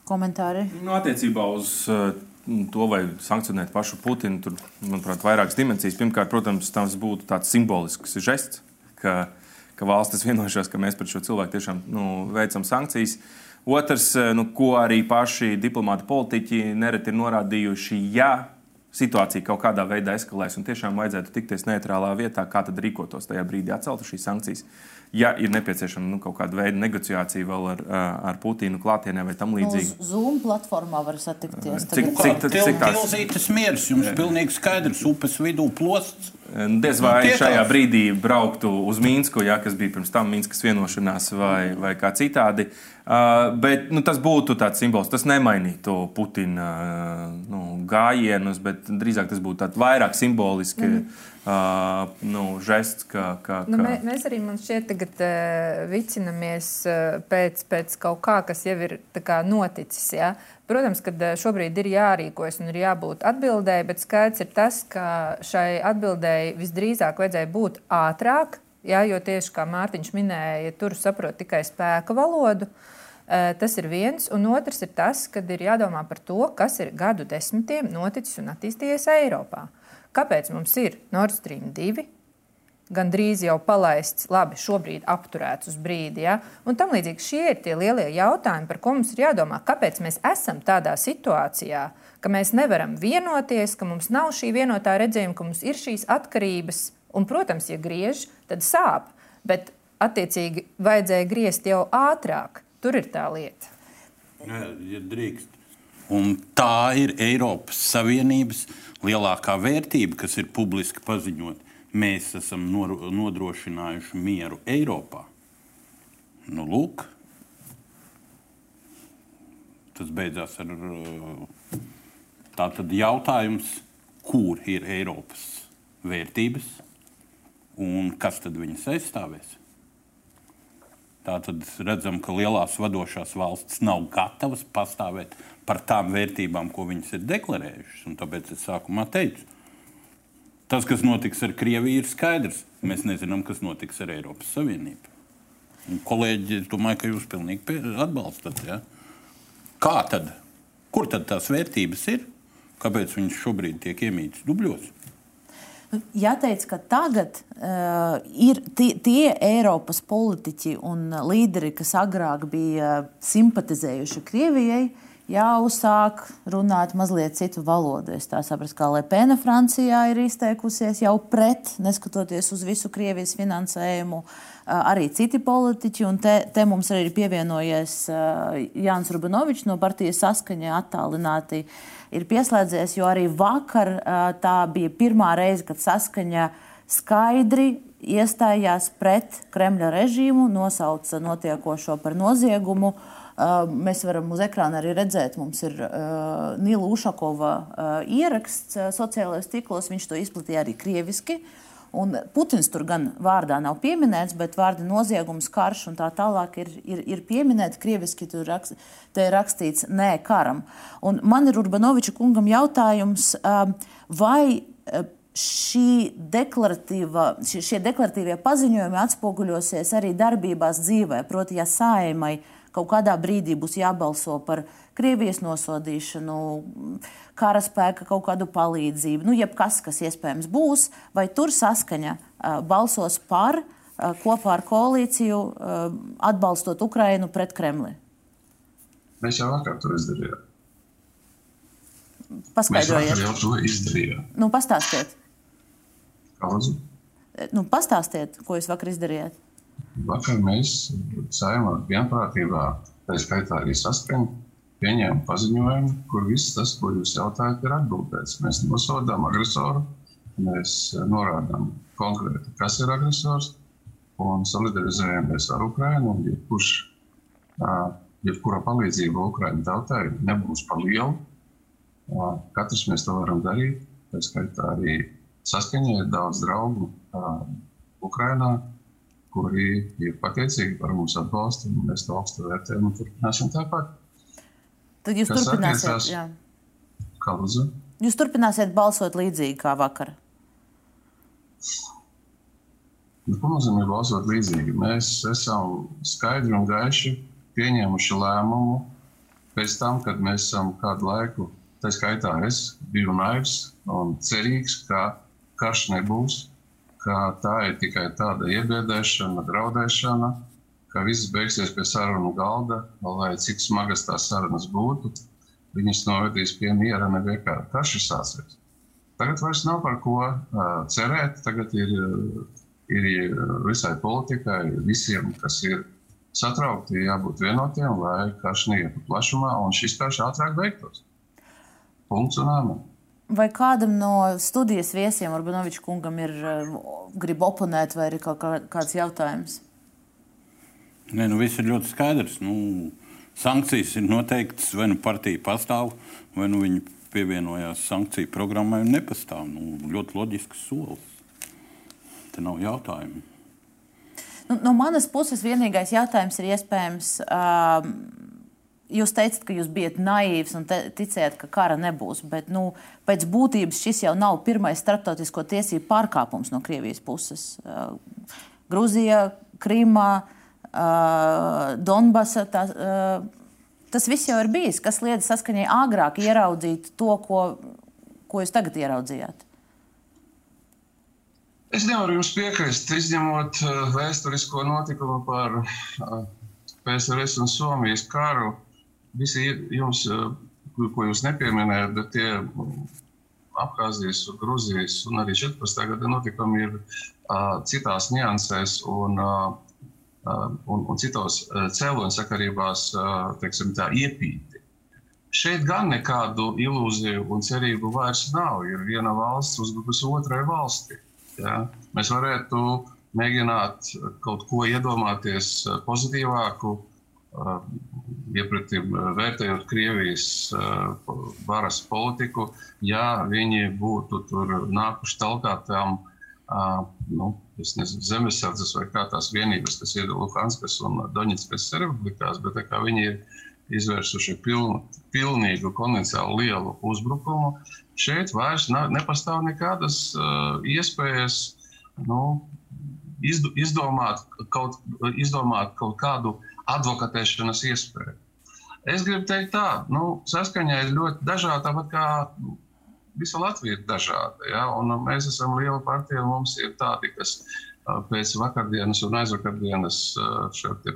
Komentāri? Nu, attiecībā uz uh, to, vai sankcionēt pašu Putinu, tur, manuprāt, vairākas dimensijas. Pirmkārt, protams, tas būtu tāds simbolisks žests, ka, ka valstis vienojušās, ka mēs pret šo cilvēku tiešām nu, veicam sankcijas. Otrs, eh, nu, ko arī paši diplomāti politiķi nereti ir norādījuši, ja situācija kaut kādā veidā eskalēs un tiešām vajadzētu tikties neitrālā vietā, kā tad rīkotos tajā brīdī atceltu šīs sankcijas. Ja ir nepieciešama nu, kaut kāda veida negociācija vēl ar, ar Putinu klātienē vai tam līdzīgi. Uz Zoom platformā var satikties. Cik, cik, cik, cik tās miers jums ir pilnīgi skaidrs, upes vidū plosts? Diez vai nu, šajā brīdī brauktu uz Mīnsku, ja, kas bija pirms tam Mīnskas vienošanās vai, vai kā citādi. Uh, bet nu, tas būtu tāds simbols. Tas nemainītu Putina uh, nu, gājienus, bet drīzāk tas būtu vairāk simboliski. Mm uh, nu, žests. Ka, ka, nu, mē, mēs arī šķiet, tagad uh, vicinamies uh, pēc, pēc kaut kā, kas jau ir kā, noticis. Ja? Protams, ka šobrīd ir jārīkojas un ir jābūt atbildēji, bet skaidrs ir tas, ka šai atbildēji visdrīzāk vajadzēja būt ātrāk. Ja, jo tieši kā Mārtiņš minēja, ja tur saprot tikai spēka valodu, tas ir viens. Un otrs ir tas, ka ir jādomā par to, kas ir gadu desmitiem noticis un attīstījies Eiropā. Kāpēc mums ir Nord Stream 2? Gan drīz jau palaists, labi, šobrīd apturēts uz brīdi. Ja? Un tam līdzīgi šie ir tie lielie jautājumi, par ko mums ir jādomā. Kāpēc mēs esam tādā situācijā, ka mēs nevaram vienoties, ka mums nav šī vienotā redzējuma, ka mums ir šīs atkarības? Un, protams, ja griež, tad sāp. Bet, attiecīgi, vajadzēja griezt jau ātrāk. Tur ir tā lieta. Jā, ja drīkst. Un tā ir Eiropas Savienības lielākā vērtība, kas ir publiski paziņot. Mēs esam nodrošinājuši mieru Eiropā. Nu, lūk, tas beidzās ar tādu jautājumu, kur ir Eiropas vērtības un kas tad viņas aizstāvēs. Tātad redzam, ka lielās vadošās valstis nav gatavas pastāvēt par tām vērtībām, ko viņas ir deklarējušas. Un tāpēc es sākumā teicu, tas, kas notiks ar Krieviju, ir skaidrs. Mēs nezinām, kas notiks ar Eiropas Savienību. Un, kolēģi, es domāju, ka jūs pilnīgi atbalstat. Ja? Kā tad? Kur tad tās vērtības ir? Kāpēc viņas šobrīd tiek iemītas dubļos? Jāteic, ka tagad uh, ir tie, tie Eiropas politiķi un līderi, kas agrāk bija simpatizējuši Krievijai, jāuzsāk runāt mazliet citu valodu. Es tā saprotu, kā Lepena Francijā ir izteikusies jau pret, neskatoties uz visu Krievijas finansējumu. Uh, arī citi politiķi, un te, te mums arī ir pievienojies uh, Jānis Rubinovičs no partijas saskaņa attālināti. Uh, ir pieslēdzies, jo arī vakar tā bija pirmā reize, kad saskaņa skaidri iestājās pret Kremļa režīmu, nosauca notiekošo par noziegumu. Mēs varam uz ekrāna arī redzēt, mums ir uh, Nila Ušakova uh, ieraksts uh, sociālajos tīklos. Viņš to izplatīja arī krieviski. Un Putins tur gan vārdā nav pieminēts, bet vārdi noziegums, karš un tā tālāk ir, ir, ir pieminēti. Krieviski tur rakst, ir rakstīts nē karam. Un man ir Urbanoviča kungam jautājums, um, vai šī deklaratīva, šie deklaratīvie paziņojumi atspoguļosies arī darbībās dzīvē. Proti, ja saimai kaut kādā brīdī būs jābalso par Krievijas nosodīšanu, karaspēka kaut kādu palīdzību, nu, jebkas, kas iespējams būs, vai tur saskaņa balsos par kopā ar koalīciju atbalstot Ukrainu pret Kremli? Mēs jau vakar to izdarījām. Paskaidrojiet. Mēs jau to izdarījām. Nu, pastāstiet. Kādu? Nu, pastāstiet, ko jūs vakar izdarījāt. Vakar mēs saimā vienprātībā, tā skaitā arī saskaņā, pieņēmām paziņojumu, kur viss tas, ko jūs jautājat, ir atbildēts. Mēs nosodām agresoru, mēs norādām konkrēti, kas ir agresors, un solidarizējamies ar Ukrajinu. Jebkurš, jebkura palīdzība Ukraiņu tautai nebūs par lielu. Katrs mēs to varam darīt. Tā skaitā arī saskaņā ir daudz draugu Ukrajinā, kuri ir pateicīgi par mūsu atbalstu. Mēs to augstu vērtējam un turpināsim tāpat. Tad jūs Kas turpināsiet. Kā lūdzu? jūs turpināsiet balsot līdzīgi kā vakar. Nu, ko nozīmē balsot līdzīgi? Mēs esam skaidri un gaiši pieņēmuši lēmumu pēc tam, kad mēs esam kādu laiku, tā skaitā es biju naivs un cerīgs, ka karš nebūs, ka tā ir tikai tāda iebiedēšana, draudēšana, ka viss beigsies pie sarunu galda, lai cik smagas tās sarunas būtu, viņas novedīs pie miera nevienkārši. Karš ir sācies. Tagad vairs nav par ko uh, cerēt. Tagad ir, ir visai politikai, visiem, kas ir satraukti, jābūt vienotiem, lai karš neietu plašumā un šis karš ātrāk beigtos. Punkts un āmen. Vai kādam no studijas viesiem, Urbanoviča kungam, ir eh, grib oponēt, vai ir kaut kā, kāds jautājums? Nē, nu viss ir ļoti skaidrs. Nu, sankcijas ir noteiktas, vai nu partija pastāv, vai nu viņi pievienojās sankciju programmai un nepastāv. Nu, ļoti loģisks solis. Te nav jautājumu. Nu, no manas puses vienīgais jautājums ir iespējams. Um, Jūs teicat, ka jūs bijat naivs un ticējat, ka kara nebūs. Bet nu, pēc būtības šis jau nav pirmais starptautisko tiesību pārkāpums no Krievijas puses. Uh, Grūzija, Krīma, uh, Donbasa. Tā, uh, tas viss jau ir bijis. Kas liedz saskaņai agrāk ieraudzīt to, ko, ko jūs tagad ieraudzījāt? Es nevaru jums piekrist, izņemot vēsturisko notikumu par PSRS un Somijas karu. Visi jums, uh, ko, jūs nepieminējat, bet tie Abhāzijas, Grūzijas un arī 14. gada notikumi ir uh, citās niansēs un, uh, un, un citos cēloņu sakarībās teiksim, iepīti. Šeit gan nekādu ilūziju un cerību vairs nav. Ir viena valsts uzbrukusi otrai valstī. Ja? Mēs varētu mēģināt kaut ko iedomāties pozitīvāku, iepratim vērtējot Krievijas varas politiku, ja viņi būtu tur nākuši talkā tām nu, nezinu, zemesardzes vai kā tās vienības, kas ir Luhanskas un Doņetskas republikās, bet tā kā viņi ir izvērsuši pilnu, pilnīgu konvencionālu lielu uzbrukumu. Šeit vairs nav, nepastāv nekādas uh, iespējas nu, izd, izdomāt, kaut, izdomāt kaut kādu advokatēšanas iespēju. Es gribu teikt, tā, nu, saskaņā ir ļoti dažāda, tāpat kā visa Latvija ir dažāda. Ja? Un mēs esam liela partija, un mums ir tādi, kas pēc vakardienas un aizvakardienas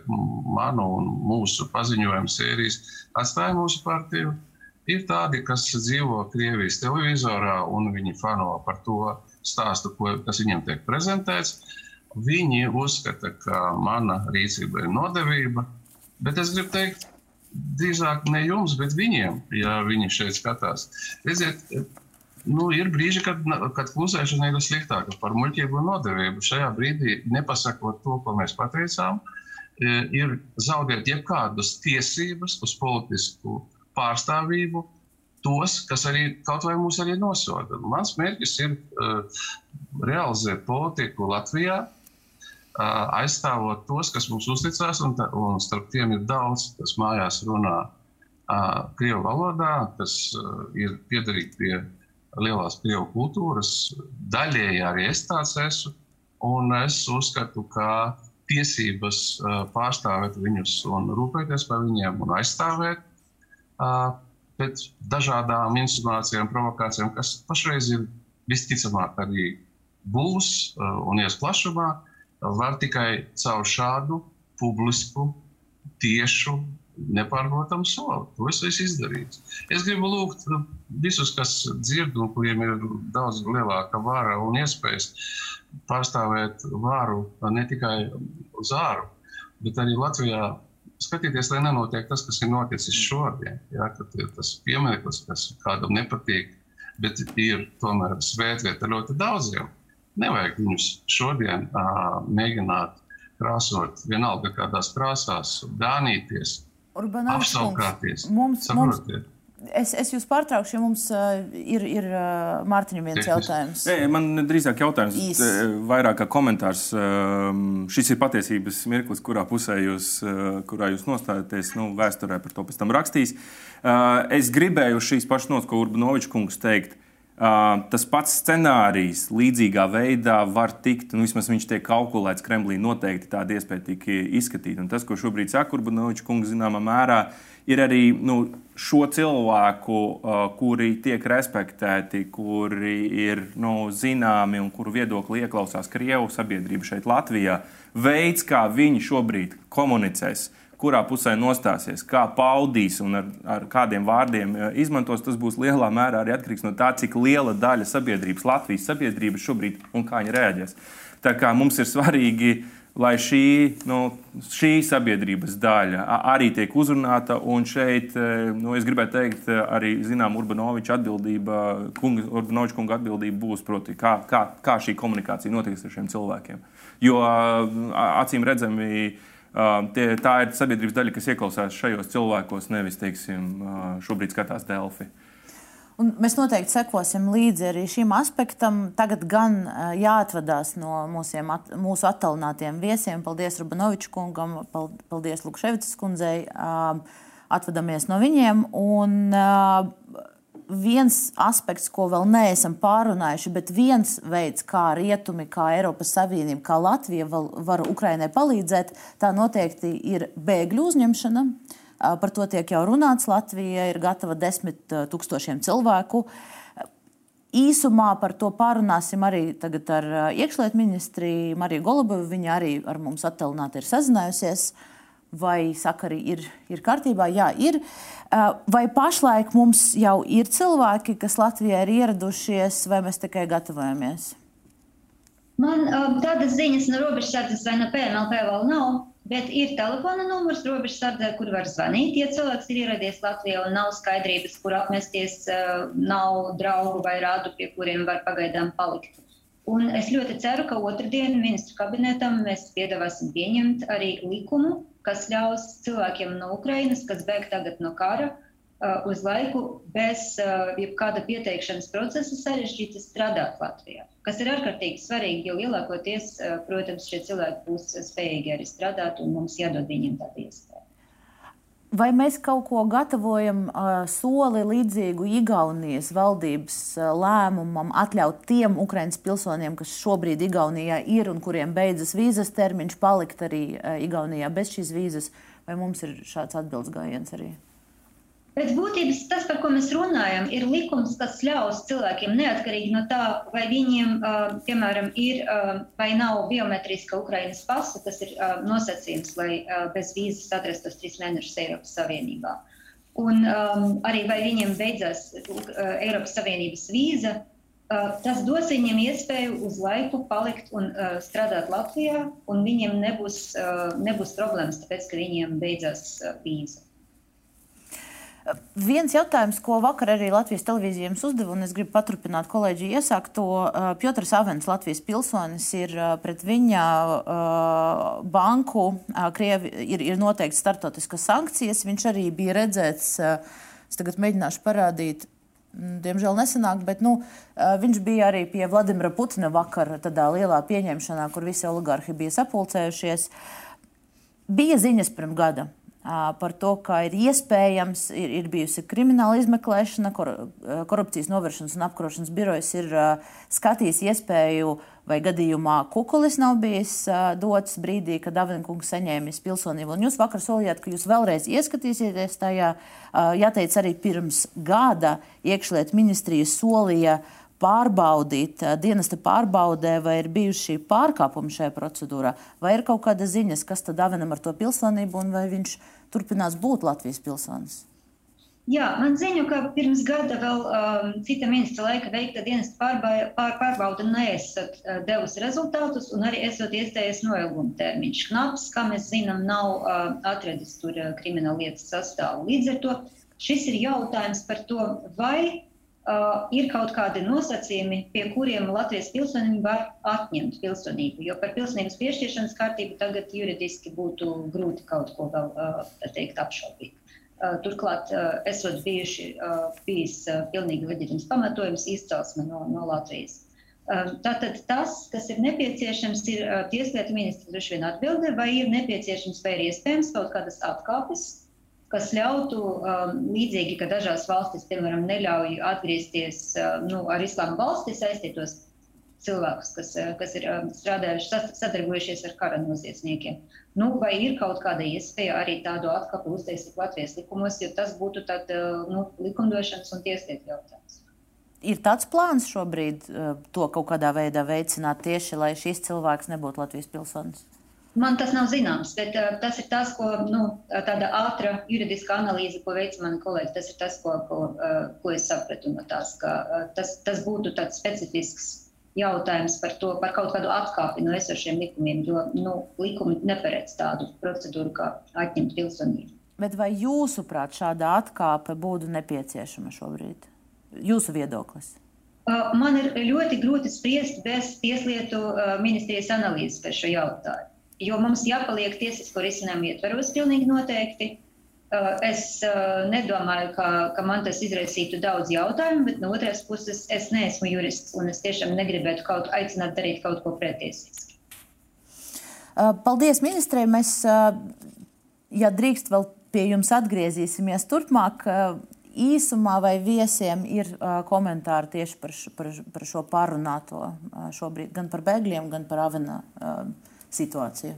manu un mūsu paziņojumu sērijas atstāja mūsu partiju. Ir tādi, kas dzīvo Krievijas televizorā un viņi fano par to stāstu, ko, kas viņiem tiek prezentēts. Viņi uzskata, ka mana rīcība ir nodevība, bet es gribu teikt, drīzāk ne jums, bet viņiem, ja viņi šeit skatās. Redziet, nu, ir brīži, kad, kad klusēšana ir sliktāka par muļķību un nodevību. Šajā brīdī, nepasakot to, ko mēs pateicām, ir zaudēt jebkādas tiesības uz politisku pārstāvību tos, kas arī kaut vai mūs arī nosoda. Mans mērķis ir uh, realizēt politiku Latvijā, aizstāvot tos, kas mums uzticās, un, un starp tiem ir daudz, kas mājās runā Krievu valodā, kas ir piederīgi pie lielās krievu kultūras. Daļēji arī es tāds esmu. Un es uzskatu, ka tiesības pārstāvēt viņus un rūpēties par viņiem un aizstāvēt pēc dažādām insinuācijām, provokācijām, kas pašreiz ir visticamāk arī būs un ies plašumā, var tikai caur šādu publisku, tiešu, nepārprotamu soli. To es esmu izdarījis. Es gribu lūgt visus, kas dzird un kuriem ir daudz lielāka vara un iespējas pārstāvēt vāru ne tikai uz āru, bet arī Latvijā skatīties, lai nenotiek tas, kas ir noticis šodien. Jā, ir tas piemineklis, kas kādam nepatīk, bet ir tomēr svētvieta ļoti daudziem. Nevajag viņus šodien uh, mēģināt krāsot vienalga kādās krāsās, dānīties, apskaukāties. Mums, mums, Es, es jūs pārtraukšu, ja mums uh, ir, ir uh, Mārtiņam viens jautājums. Nē, man drīzāk jautājums, Īs. vairāk kā komentārs. Uh, šis ir patiesības mirklis, kurā pusē jūs, uh, kurā jūs nostājaties. Nu, vēsturē par to pēc tam rakstīs. Uh, es gribēju šīs pašas nots, ko Urbanovičs kungs teikt. Uh, tas pats scenārijs līdzīgā veidā var tikt, nu, vismaz viņš tiek kalkulēts Kremlī, noteikti tāda iespēja tika izskatīta. Un tas, ko šobrīd saka Urbanovičs kungs, zināmā mērā, ir arī nu, šo cilvēku, kuri tiek respektēti, kuri ir nu, zināmi un kuru viedokli ieklausās Krievu sabiedrība šeit Latvijā, veids, kā viņi šobrīd komunicēs. Uh, kurā pusē nostāsies, kā paudīs un ar, ar kādiem vārdiem eh, izmantos, tas būs lielā mērā arī atkarīgs no tā, cik liela daļa sabiedrības, Latvijas sabiedrības šobrīd un kā viņi reaģēs. Tā kā mums ir svarīgi, lai šī, nu, šī sabiedrības daļa arī tiek uzrunāta. Un šeit, eh, nu, es gribētu teikt, arī zinām, Urbanoviča atbildība, kunga, Urbanoviča kunga atbildība būs, proti, kā, kā, kā šī komunikācija notiks ar šiem cilvēkiem. Jo acīm redzami, Tie, tā ir sabiedrības daļa, kas ieklausās šajos cilvēkos, nevis teiksim, šobrīd skatās Delfi. Un mēs noteikti sekosim līdzi arī šim aspektam. Tagad gan jāatvadās no mūsiem, at, mūsu attālinātiem viesiem. Paldies Rubanoviču kungam, paldies Lukševicas kundzei. Atvadamies no viņiem. Un, viens aspekts, ko vēl neesam pārunājuši, bet viens veids, kā rietumi, kā Eiropas Savienība, kā Latvija var Ukrainai palīdzēt, tā noteikti ir bēgļu uzņemšana. Par to tiek jau runāts. Latvija ir gatava desmit tūkstošiem cilvēku. Īsumā par to pārunāsim arī ar iekšlietu ministri Mariju Golubovu. Viņa arī ar mums attālināti ir sazinājusies. Vai sakari ir, ir kārtībā? Jā, ir. Vai pašlaik mums jau ir cilvēki, kas Latvijā ir ieradušies, vai mēs tikai gatavojamies? Man tādas ziņas no robežsardzes vai no PMLP vēl nav, bet ir telefona numurs robežsardzē, kur var zvanīt. Ja cilvēks ir ieradies Latvijā un nav skaidrības, kur apmesties, nav draugu vai rādu, pie kuriem var pagaidām palikt. Un es ļoti ceru, ka otrdien ministru kabinetam mēs piedāvāsim pieņemt arī likumu, kas ļaus cilvēkiem no Ukrainas, kas bēg tagad no kara, uz laiku bez jebkāda pieteikšanas procesa sarežģīti strādāt Latvijā. Kas ir ārkārtīgi svarīgi, jo lielākoties, protams, šie cilvēki būs spējīgi arī strādāt, un mums jādod viņiem tāda iespēja. Vai mēs kaut ko gatavojam uh, soli līdzīgu Igaunijas valdības uh, lēmumam atļaut tiem Ukraiņas pilsoņiem, kas šobrīd Igaunijā ir un kuriem beidzas vīzas termiņš, palikt arī uh, Igaunijā bez šīs vīzas? Vai mums ir šāds atbildes gājiens arī? Pēc būtības tas, par ko mēs runājam, ir likums, kas ļaus cilvēkiem neatkarīgi no tā, vai viņiem, piemēram, ir vai nav biometriska Ukrainas pasa, tas ir nosacījums, lai bez vīzas atrastos trīs mēnešus Eiropas Savienībā. Un arī vai viņiem beidzās Eiropas Savienības vīza, tas dos viņiem iespēju uz laiku palikt un strādāt Latvijā, un viņiem nebūs, nebūs problēmas, tāpēc, ka viņiem beidzās vīza. Viens jautājums, ko vakar arī Latvijas televīzija jums uzdeva, un es gribu paturpināt kolēģi iesākto. Piotrs Avens, Latvijas pilsonis, ir pret viņa banku, Krievi, ir, ir noteikti startautiskas sankcijas. Viņš arī bija redzēts, es tagad mēģināšu parādīt, Diemžēl nesenāk, bet nu, viņš bija arī pie Vladimira Putina vakar, tādā lielā pieņemšanā, kur visi oligarhi bija sapulcējušies. Bija ziņas pirms gada, par to, ka ir iespējams, ir, ir bijusi krimināla izmeklēšana, kor, korupcijas novēršanas un apkarošanas birojas ir skatījis iespēju, vai gadījumā kukulis nav bijis dots brīdī, kad Davenkungs saņēmis pilsonību. Un jūs vakar solījāt, ka jūs vēlreiz ieskatīsieties tajā. Jāteic, arī pirms gada iekšlietu ministrija solīja pārbaudīt, dienesta pārbaudē, vai ir bijuši pārkāpumi šajā procedūrā, vai ir kaut kāda ziņas, kas tad Davenam ar to pilsonību un vai viņš turpinās būt Latvijas pilsonis? Jā, man ziņo, ka pirms gada vēl um, cita ministra laika veikta dienas pārbauda, pār, neesat uh, devusi rezultātus, un arī esot iestājies noilguma termiņš. Knaps, kā mēs zinām, nav uh, atradis tur uh, krimināla lietas sastāvu. Līdz ar to šis ir jautājums par to, vai uh, ir kaut kādi nosacījumi, pie kuriem Latvijas pilsonim var atņemt pilsonību. Jo par pilsonības piešķiršanas kārtību tagad juridiski būtu grūti kaut ko vēl uh, teikt apšaubīt. Eh, turklāt, eh, esot bijuši, eh, bijis pilnīgi leģitīms pamatojums izcelsme no, no Latvijas. Tātad tas, kas ir nepieciešams, ir tieslietu ministra droši vien atbilde, vai ir nepieciešams vai ir iespējams kaut kādas atkāpes, kas ļautu līdzīgi, ka dažās valstis, piemēram, neļauj atgriezties nu, ar islāma valsti saistītos cilvēkus, kas, eh, kas ir eh, strādājuši, sadarbojušies ar kara noziedzniekiem. Nu, vai ir kaut kāda iespēja arī tādu atkāpu uztaisīt Latvijas likumos, jo tas būtu tad, eh, nu, likumdošanas un tieslietu jautājums? Ir tāds plāns šobrīd to kaut kādā veidā veicināt tieši, lai šis cilvēks nebūtu Latvijas pilsonis? Man tas nav zināms, bet uh, tas ir tas, ko nu, tāda ātra juridiska analīze, ko veica mani kolēģi. Tas ir tas, ko, ko, uh, ko es sapratu no tās, ka uh, tas, tas būtu tāds specifisks jautājums par to, par kaut kādu atkāpi no esošiem likumiem, jo nu, likumi neparedz tādu procedūru, kā atņemt pilsonību. Bet vai jūsuprāt šāda atkāpe būtu nepieciešama šobrīd? Jūsu viedoklis? Man ir ļoti grūti spriest bez tieslietu ministrijas analīzes par šo jautājumu. Jo mums jāpaliek tiesisko risinājumu ietvaros pilnīgi noteikti. Eh, es eh, nedomāju, ka, ka man tas izraisītu daudz jautājumu, bet no otras puses es neesmu jurists un es tiešām negribētu kaut aicināt darīt kaut ko pretiesiski. Eh, paldies, ministrē. Mēs, ja drīkst, vēl pie jums atgriezīsimies turpmāk. Īsumā vai viesiem ir komentāri tieši par, par, par šo pārunāto šobrīd, gan par bēgļiem, gan par avena situāciju?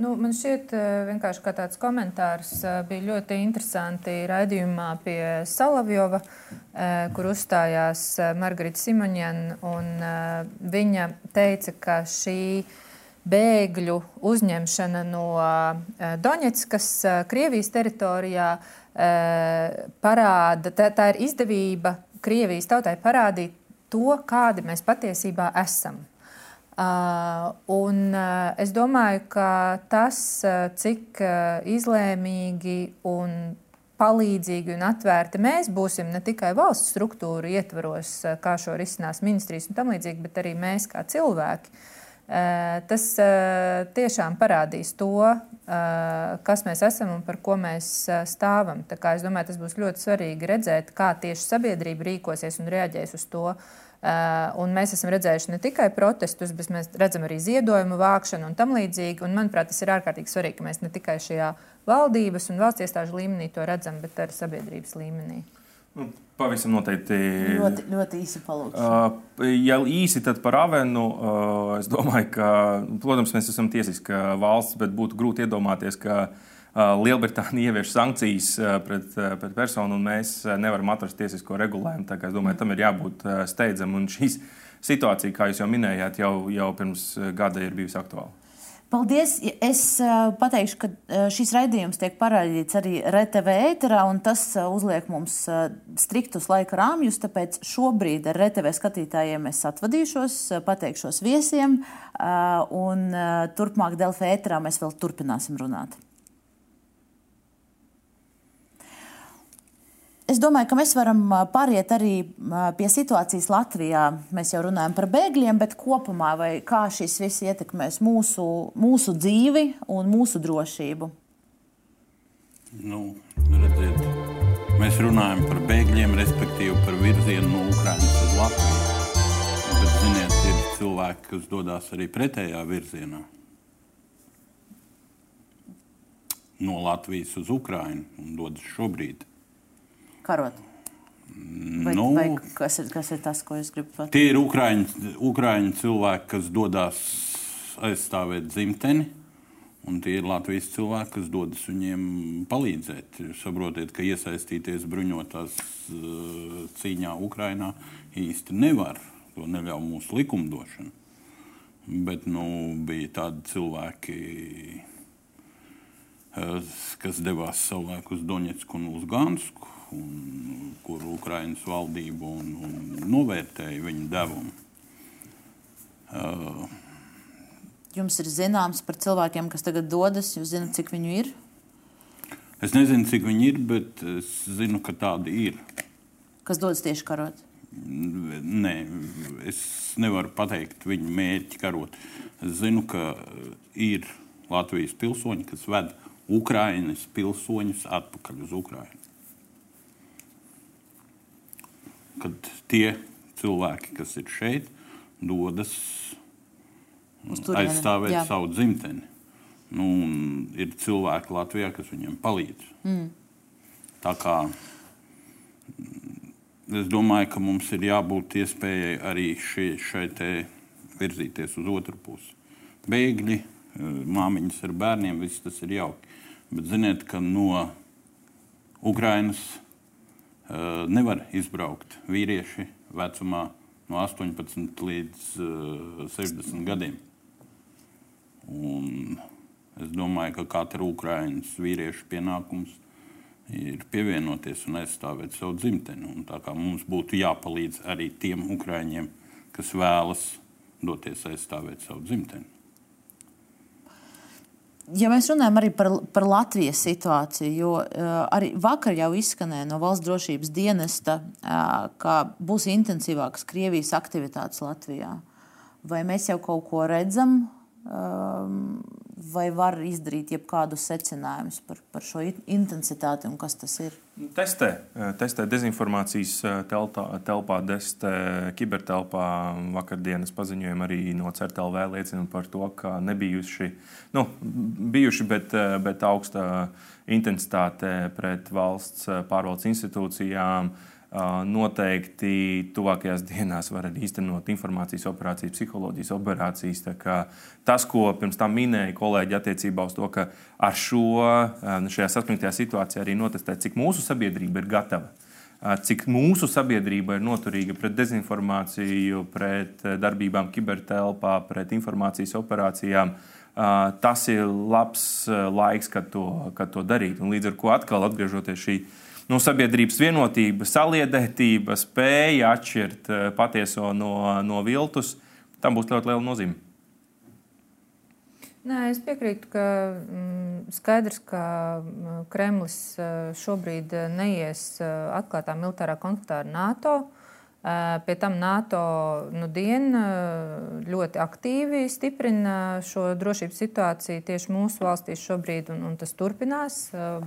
Nu, man šķiet, eh, vienkārši kā tāds komentārs eh, bija ļoti interesanti raidījumā pie Salavjova, eh, kur uzstājās Margarita Simoņēna. Viņa teica, ka šī bēgļu uzņemšana no Doņetskas, Krievijas teritorijā, parāda, tā, tā ir izdevība Krievijas tautai parādīt to, kādi mēs patiesībā esam. Uh, un uh, es domāju, ka tas, uh, cik izlēmīgi un palīdzīgi un atvērti mēs būsim ne tikai valsts struktūru ietvaros, kā šo risinās ministrijas un tam līdzīgi, bet arī mēs kā cilvēki. Tas tiešām parādīs to, kas mēs esam un par ko mēs stāvam. Es domāju, tas būs ļoti svarīgi redzēt, kā tieši sabiedrība rīkosies un reaģēs uz to, Uh, un mēs esam redzējuši ne tikai protestus, bet mēs redzam arī ziedojumu vākšanu un tam līdzīgi. Un, manuprāt, tas ir ārkārtīgi svarīgi, ka mēs ne tikai šajā valdības un valsts iestāžu līmenī to redzam, bet arī sabiedrības līmenī. Nu, pavisam noteikti. Ļoti, ļoti īsi palūkšu. Uh, ja īsi tad par Avenu, uh, es domāju, ka, protams, mēs esam tiesiska valsts, bet būtu grūti iedomāties, ka uh, Lielbritānija ievieš sankcijas pret, pret personu, un mēs nevaram atrast tiesisko regulējumu. Tā kā es domāju, tam ir jābūt steidzam. Un šīs situācija, kā jūs jau minējāt, jau, jau pirms gada ir bijusi aktuāla. Paldies! Es pateikšu, ka šis raidījums tiek parādīts arī RTV ēterā, un tas uzliek mums striktus laika rāmjus. Tāpēc šobrīd ar RTV skatītājiem es atvadīšos, pateikšos viesiem, un turpmāk Delfa ēterā mēs vēl turpināsim runāt. Es domāju, ka mēs varam pāriet arī pie situācijas Latvijā. Mēs jau runājam par bēgļiem, bet kopumā kā šis viss ietekmēs mūsu, mūsu dzīvi un mūsu drošību. Nu, redziet, mēs runājam par bēgļiem, respektīvi par virzienu no Ukrainas uz Latviju. Bet, ziniet, ir cilvēki, kas dodas arī pretējā virzienā. No Latvijas uz Ukrajinu un dodas šobrīd karot? Vai, nu, vai kas, ir, kas ir tas, ko es gribu pateikt? Tie ir Ukrāņi, Ukrāņi cilvēki, kas dodas aizstāvēt dzimteni. Un tie ir Latvijas cilvēki, kas dodas viņiem palīdzēt. Jūs saprotiet, ka iesaistīties bruņotās uh, cīņā Ukrajinā īsti nevar. To neļauj mūsu likumdošana. Bet nu, bija tādi cilvēki, kas devās savulaik uz Doņetsku un uz Gansku, un, kur Ukraiņas valdība un, un novērtēja viņu devumu. Uh, Jums ir zināms par cilvēkiem, kas tagad dodas, jūs zināt, cik viņu ir? Es nezinu, cik viņi ir, bet es zinu, ka tādi ir. Kas dodas tieši karot? Nē, es nevaru pateikt viņu mērķi karot. Es zinu, ka ir Latvijas pilsoņi, kas ved Ukraiņas pilsoņus atpakaļ uz Ukrajinu. Kad tie cilvēki, kas ir šeit, dodas aizstāvēt jā. savu dzimteni. Nu, ir cilvēki Latvijā, kas viņiem palīdz. Mm. Tā kā es domāju, ka mums ir jābūt iespējai arī šie, šai virzīties uz otru pusi. Bēgļi, māmiņas ar bērniem, viss tas ir jauki. Bet ziniet, ka no Ukrainas uh, nevar izbraukt vīrieši vecumā no 18 līdz uh, 60 gadiem. Un es domāju, ka katra Ukraiņas vīrieša pienākums ir pievienoties un aizstāvēt savu dzimteni. Un tā kā mums būtu jāpalīdz arī tiem Ukraiņiem, kas vēlas doties aizstāvēt savu dzimteni ja mēs runājam arī par, par Latvijas situāciju, jo uh, arī vakar jau izskanēja no valsts drošības dienesta, uh, ka būs intensīvākas Krievijas aktivitātes Latvijā. Vai mēs jau kaut ko redzam, vai var izdarīt jebkādus secinājumus par, par šo intensitāti un kas tas ir? Testē, testē dezinformācijas teltā, telpā, testē kibertelpā. Vakardienas paziņojumi arī no CERTLV liecina par to, ka nebijuši, nu, bijuši, bet, bet augsta intensitāte pret valsts pārvaldes institūcijām. Uh, Noteikti tuvākajās dienās var arī īstenot informācijas operācijas, psiholoģijas operācijas. Tas, ko pirms tam minēja kolēģi attiecībā uz to, ka ar šo šajā saspringtajā situācijā arī notestēt, cik mūsu sabiedrība ir gatava cik mūsu sabiedrība ir noturīga pret dezinformāciju, pret darbībām kibertelpā, pret informācijas operācijām. Tas ir labs laiks, kad to, kad to darīt. Un līdz ar to atkal atgriežoties šī nu, sabiedrības vienotība, saliedētība, spēja atšķirt eh, patieso no, no viltus, tam būs ļoti liela nozīme. Nē, es piekrītu, ka mm, skaidrs, ka mm, Kremlis eh, šobrīd neies eh, atklātā militārā konfliktā ar NATO. Pie tam NATO nu, dien, ļoti aktīvi stiprina šo drošības situāciju tieši mūsu valstīs šobrīd, un, un tas turpinās.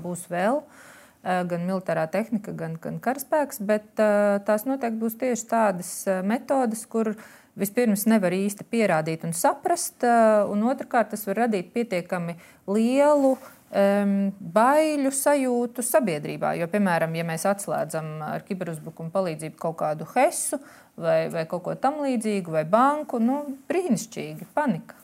Būs vēl uh, gan militārā tehnika, gan, gan karaspēks, bet tās noteikti būs tieši tādas metodes, kur vispirms nevar īsti pierādīt un saprast, un otrkārt tas var radīt pietiekami lielu um, baiļu sajūtu sabiedrībā. Jo, piemēram, ja mēs atslēdzam ar kiberuzbrukumu palīdzību kaut kādu hesu vai, vai kaut ko tam līdzīgu, vai banku, nu, brīnišķīgi, panika.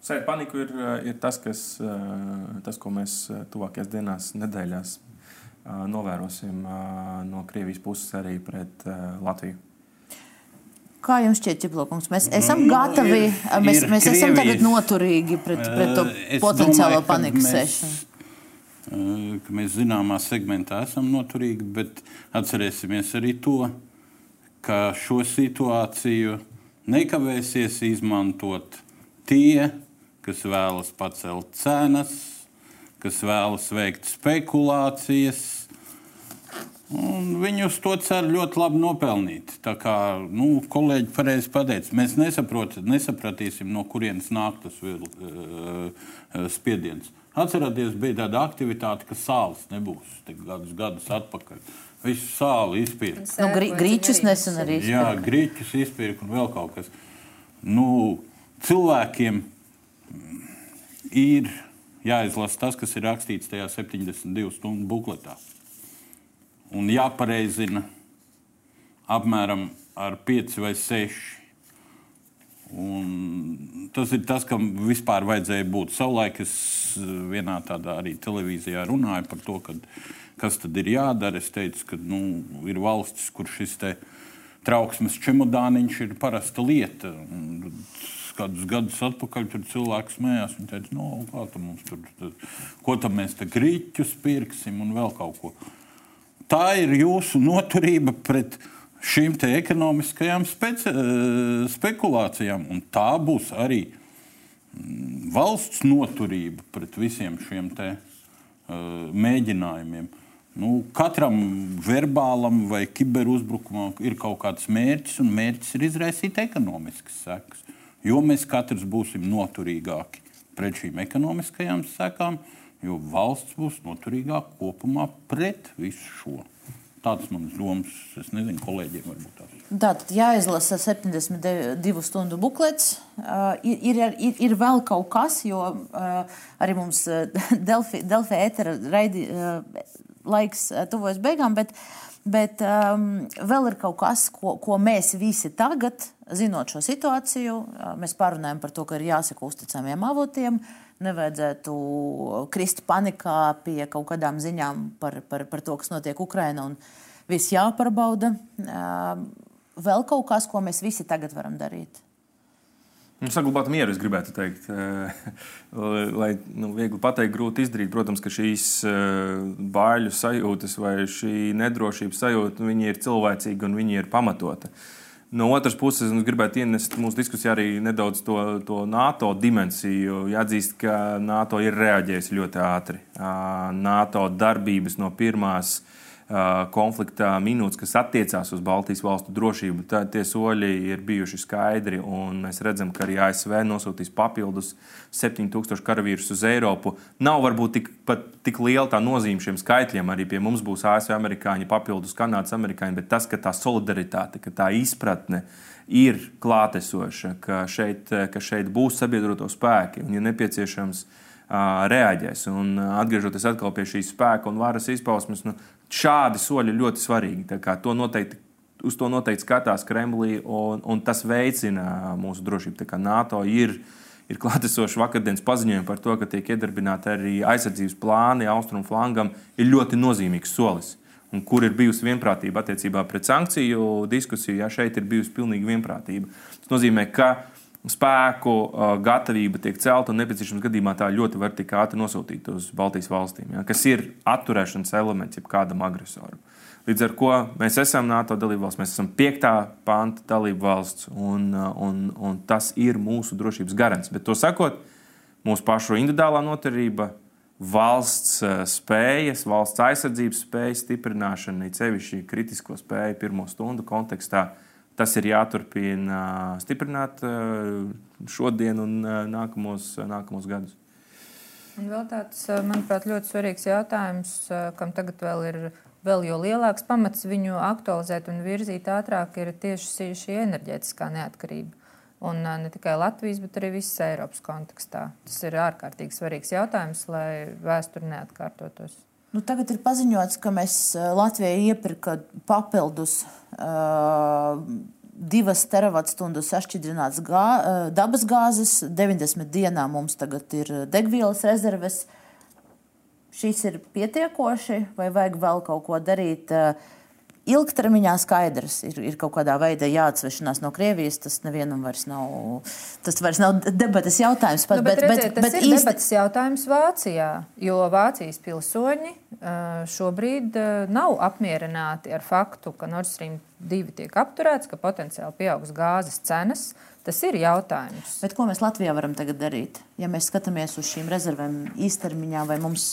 Sēž paniku ir, eh, ir tas, kas, eh, tas, ko mēs eh, tuvākajās dienās, nedēļās novērosim no Krievijas puses arī pret Latviju. Kā jums šķiet, Čiplokums? Mēs esam nu, gatavi, ir, mēs, ir mēs Krievijas, esam tagad noturīgi pret, pret to potenciālo panikas sēšanu. Ka mēs zināmā segmentā esam noturīgi, bet atcerēsimies arī to, ka šo situāciju nekavēsies izmantot tie, kas vēlas pacelt cenas, kas vēlas veikt spekulācijas. Viņi uz to cer ļoti labi nopelnīt. Tā kā nu, kolēģi pareizi pateica, mēs nesapratīsim, no kurienes nāk tas vēl, uh, spiediens. Atcerieties, bija tāda aktivitāte, ka sāls nebūs gadus, gadus atpakaļ. Visu sāli izpirka. Nu, gri, grīčus nesen arī izpirka. Jā, grīčus izpirka un vēl kaut kas. Nu, cilvēkiem ir jāizlasa tas, kas ir rakstīts tajā 72 stundu bukletā. Un jāpareizina apmēram ar 5 vai 6. Un tas ir tas, kam vispār vajadzēja būt. Savulaik es vienā tādā arī televīzijā runāju par to, kad, kas tad ir jādara. Es teicu, ka nu, ir valstis, kur šis trauksmes čemodāniņš ir parasta lieta. Un kādus gadus atpakaļ tur cilvēks smējās. Viņi teica, no, nu, kā tam mums tur, tad, ko tam mēs te grīķus pirksim un vēl kaut ko. Tā ir jūsu noturība pret šīm ekonomiskajām speci, eh, spekulācijām, un tā būs arī mm, valsts noturība pret visiem šiem te, uh, mēģinājumiem. Nu, katram verbālam vai kiberuzbrukumam ir kaut kāds mērķis, un mērķis ir izraisīt ekonomiskas sekas. Jo mēs katrs būsim noturīgāki pret šīm ekonomiskajām sekām, jo valsts būs noturīgāka kopumā pret visu šo. Tāds mans domas, es nezinu, kolēģiem varbūt tās. Tātad jāizlasa 72 stundu buklets. Uh, ir, ir, ir, ir vēl kaut kas, jo uh, arī mums Delfi, Delfi ētera raidi, uh, laiks eh, tuvojas beigām, bet, bet um, vēl ir kaut kas, ko, ko mēs visi tagad, zinot šo situāciju, eh, mēs pārunājam par to, ka ir jāsaka uzticamiem avotiem. Nevajadzētu krist panikā pie kaut kādām ziņām par, par, par to, kas notiek Ukrajinā, un viss jāpārbauda. Uh, vēl kaut kas, ko mēs visi tagad varam darīt. Nu, saglabāt mieru, es gribētu teikt. Lai nu, viegli pateikt, grūti izdarīt. Protams, ka šīs bāļu sajūtas vai šī nedrošības sajūta nu, ir cilvēcīga un viņi ir pamatota. No otras puses, es gribētu ienest mūsu diskusijā arī nedaudz to, to NATO dimensiju. Jāatzīst, ka NATO ir reaģējusi ļoti ātri. NATO darbības no pirmās uh, konflikta minūtes, kas attiecās uz Baltijas valstu drošību, tad tie soļi ir bijuši skaidri. Mēs redzam, ka arī ASV nosūtīs papildus 7000 karavīrus uz Eiropu. Nav varbūt tik, tik liela tā nozīme šiem skaitļiem. Arī pie mums būs ASV amerikāņi, papildus kanādas amerikāņi, bet tas, ka tā solidaritāte, ka tā izpratne ir klātesoša, ka šeit, ka šeit būs sabiedroto spēki un, ja nepieciešams, reaģēs. Un atgriežoties atkal pie šīs spēka un varas izpausmes, nu, šādi soļi ļoti svarīgi. To noteikti, uz to noteikti skatās Kremlī, un, un tas veicina mūsu drošību. NATO ir, ir klātesoši vakardienas paziņojumi par to, ka tiek iedarbināti arī aizsardzības plāni austrumu flangam, ir ļoti nozīmīgs solis. Un kur ir bijusi vienprātība attiecībā pret sankciju diskusiju, ja šeit ir bijusi pilnīga vienprātība. Tas nozīmē, ka spēku gatavība tiek celta un nepieciešams gadījumā tā ļoti var tik ātri nosūtīt uz Baltijas valstīm, ja, kas ir atturēšanas elements jebkādam agresoram. Līdz ar to mēs esam NATO dalībvalsts, mēs esam piektā panta dalībvalsts, un, un, un tas ir mūsu drošības garants. Bet to sakot, mūsu pašu individuālā noturība, valsts spējas, valsts aizsardzības spējas stiprināšana, sevišķi kritisko spēju pirmo stundu kontekstā, uh, tas ir jāturpina stiprināt šodien un nākamos, nākamos gadus. Un vēl tāds, manuprāt, ļoti svarīgs jautājums, kam tagad vēl ir vēl jo lielāks pamats viņu aktualizēt un virzīt ātrāk, ir tieši šī enerģētiskā neatkarība. Un ne tikai Latvijas, bet arī visas Eiropas kontekstā. Tas ir ārkārtīgi svarīgs jautājums, lai vēsture neatkārtotos. Nu, tagad ir paziņots, ka mēs Latvijai iepirka papildus uh, divas teravatstundas sašķidrināts gā, uh, dabas gāzes. 90 dienā mums tagad ir degvielas rezerves. Šīs ir pietiekoši, vai vajag vēl kaut ko darīt? Uh, ilgtermiņā skaidrs ir, ir kaut kādā veidā jāatsvešanās no Krievijas. Tas nevienam vairs nav, tas vairs nav debatas jautājums. Pat, nu, bet, bet, redziet, bet, tas bet ir īsti... debatas jautājums Vācijā, jo Vācijas pilsoņi šobrīd nav apmierināti ar faktu, ka Nord Stream 2 tiek apturēts, ka potenciāli pieaugs gāzes cenas. Tas ir jautājums. Bet ko mēs Latvijā varam tagad darīt? Ja mēs skatāmies uz šīm rezervēm īstermiņā, vai, mums,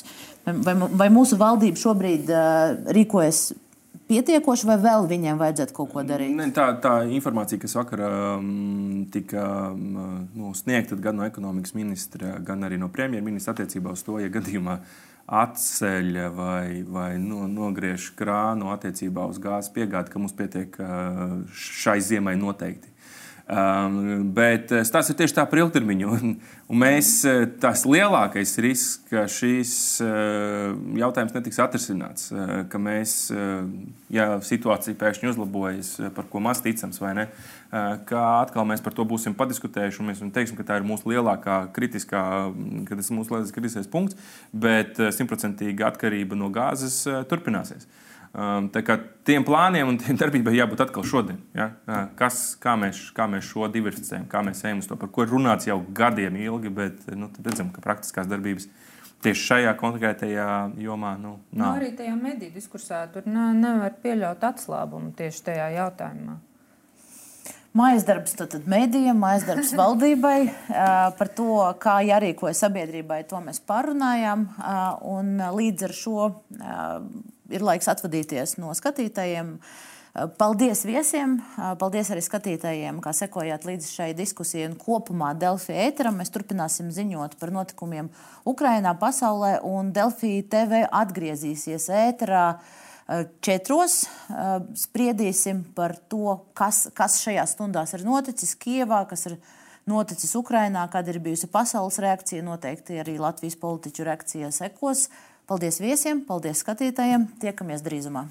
vai, vai mūsu valdība šobrīd uh, rīkojas pietiekoši, vai vēl viņiem vajadzētu kaut ko darīt? Ne, tā, tā informācija, kas vakar um, tika um, nu, sniegta gan no ekonomikas ministra, gan arī no premjerministra attiecībā uz to, ja gadījumā atceļ vai, vai no, nogriež krānu attiecībā uz gāzes piegādi, ka mums pietiek uh, šai ziemai noteikti. Um, bet eh, tas ir tieši tā par ilgtermiņu. Un, un mēs, eh, tas lielākais risks, ka šīs uh, jautājums netiks atrisināts, ka mēs, ja situācija pēkšņi uzlabojas, par ko maz ticams, vai ne, ka atkal mēs par to būsim padiskutējuši un mēs teiksim, ka tā ir mūsu lielākā kritiskā, ka tas ir mūsu lielākais kritiskais punkts, bet simtprocentīga atkarība no gāzes turpināsies. Um, tiem plāniem un tiem darbībai jābūt atkal šodien. Ja? Kas, kā, mēs, kā mēs šo diversificējam, kā mēs ejam uz to, par ko ir runāts jau gadiem ilgi, bet nu, redzam, ka praktiskās darbības tieši šajā konkrētajā jomā nu, nav. Nu, arī tajā mediju diskursā tur nevar pieļaut atslābumu tieši tajā jautājumā. Mājas darbs tad mēdījiem, mājas darbs valdībai. Par to, kā jārīkojas sabiedrībai, to mēs pārunājām. Un līdz ar šo ir laiks atvadīties no skatītājiem. Paldies viesiem, paldies arī skatītājiem, kā sekojāt līdzi šai diskusijai un kopumā Delfija ēteram. Mēs turpināsim ziņot par notikumiem Ukrajinā, pasaulē, un Delfija TV atgriezīsies ēterā četros. Spriedīsim par to, kas, kas šajās stundās ir noticis Kievā, kas ir noticis Ukrajinā, kāda ir bijusi pasaules reakcija. Noteikti arī Latvijas politiķu reakcija sekos. Paldies viesiem, paldies skatītājiem. Tiekamies drīzumā!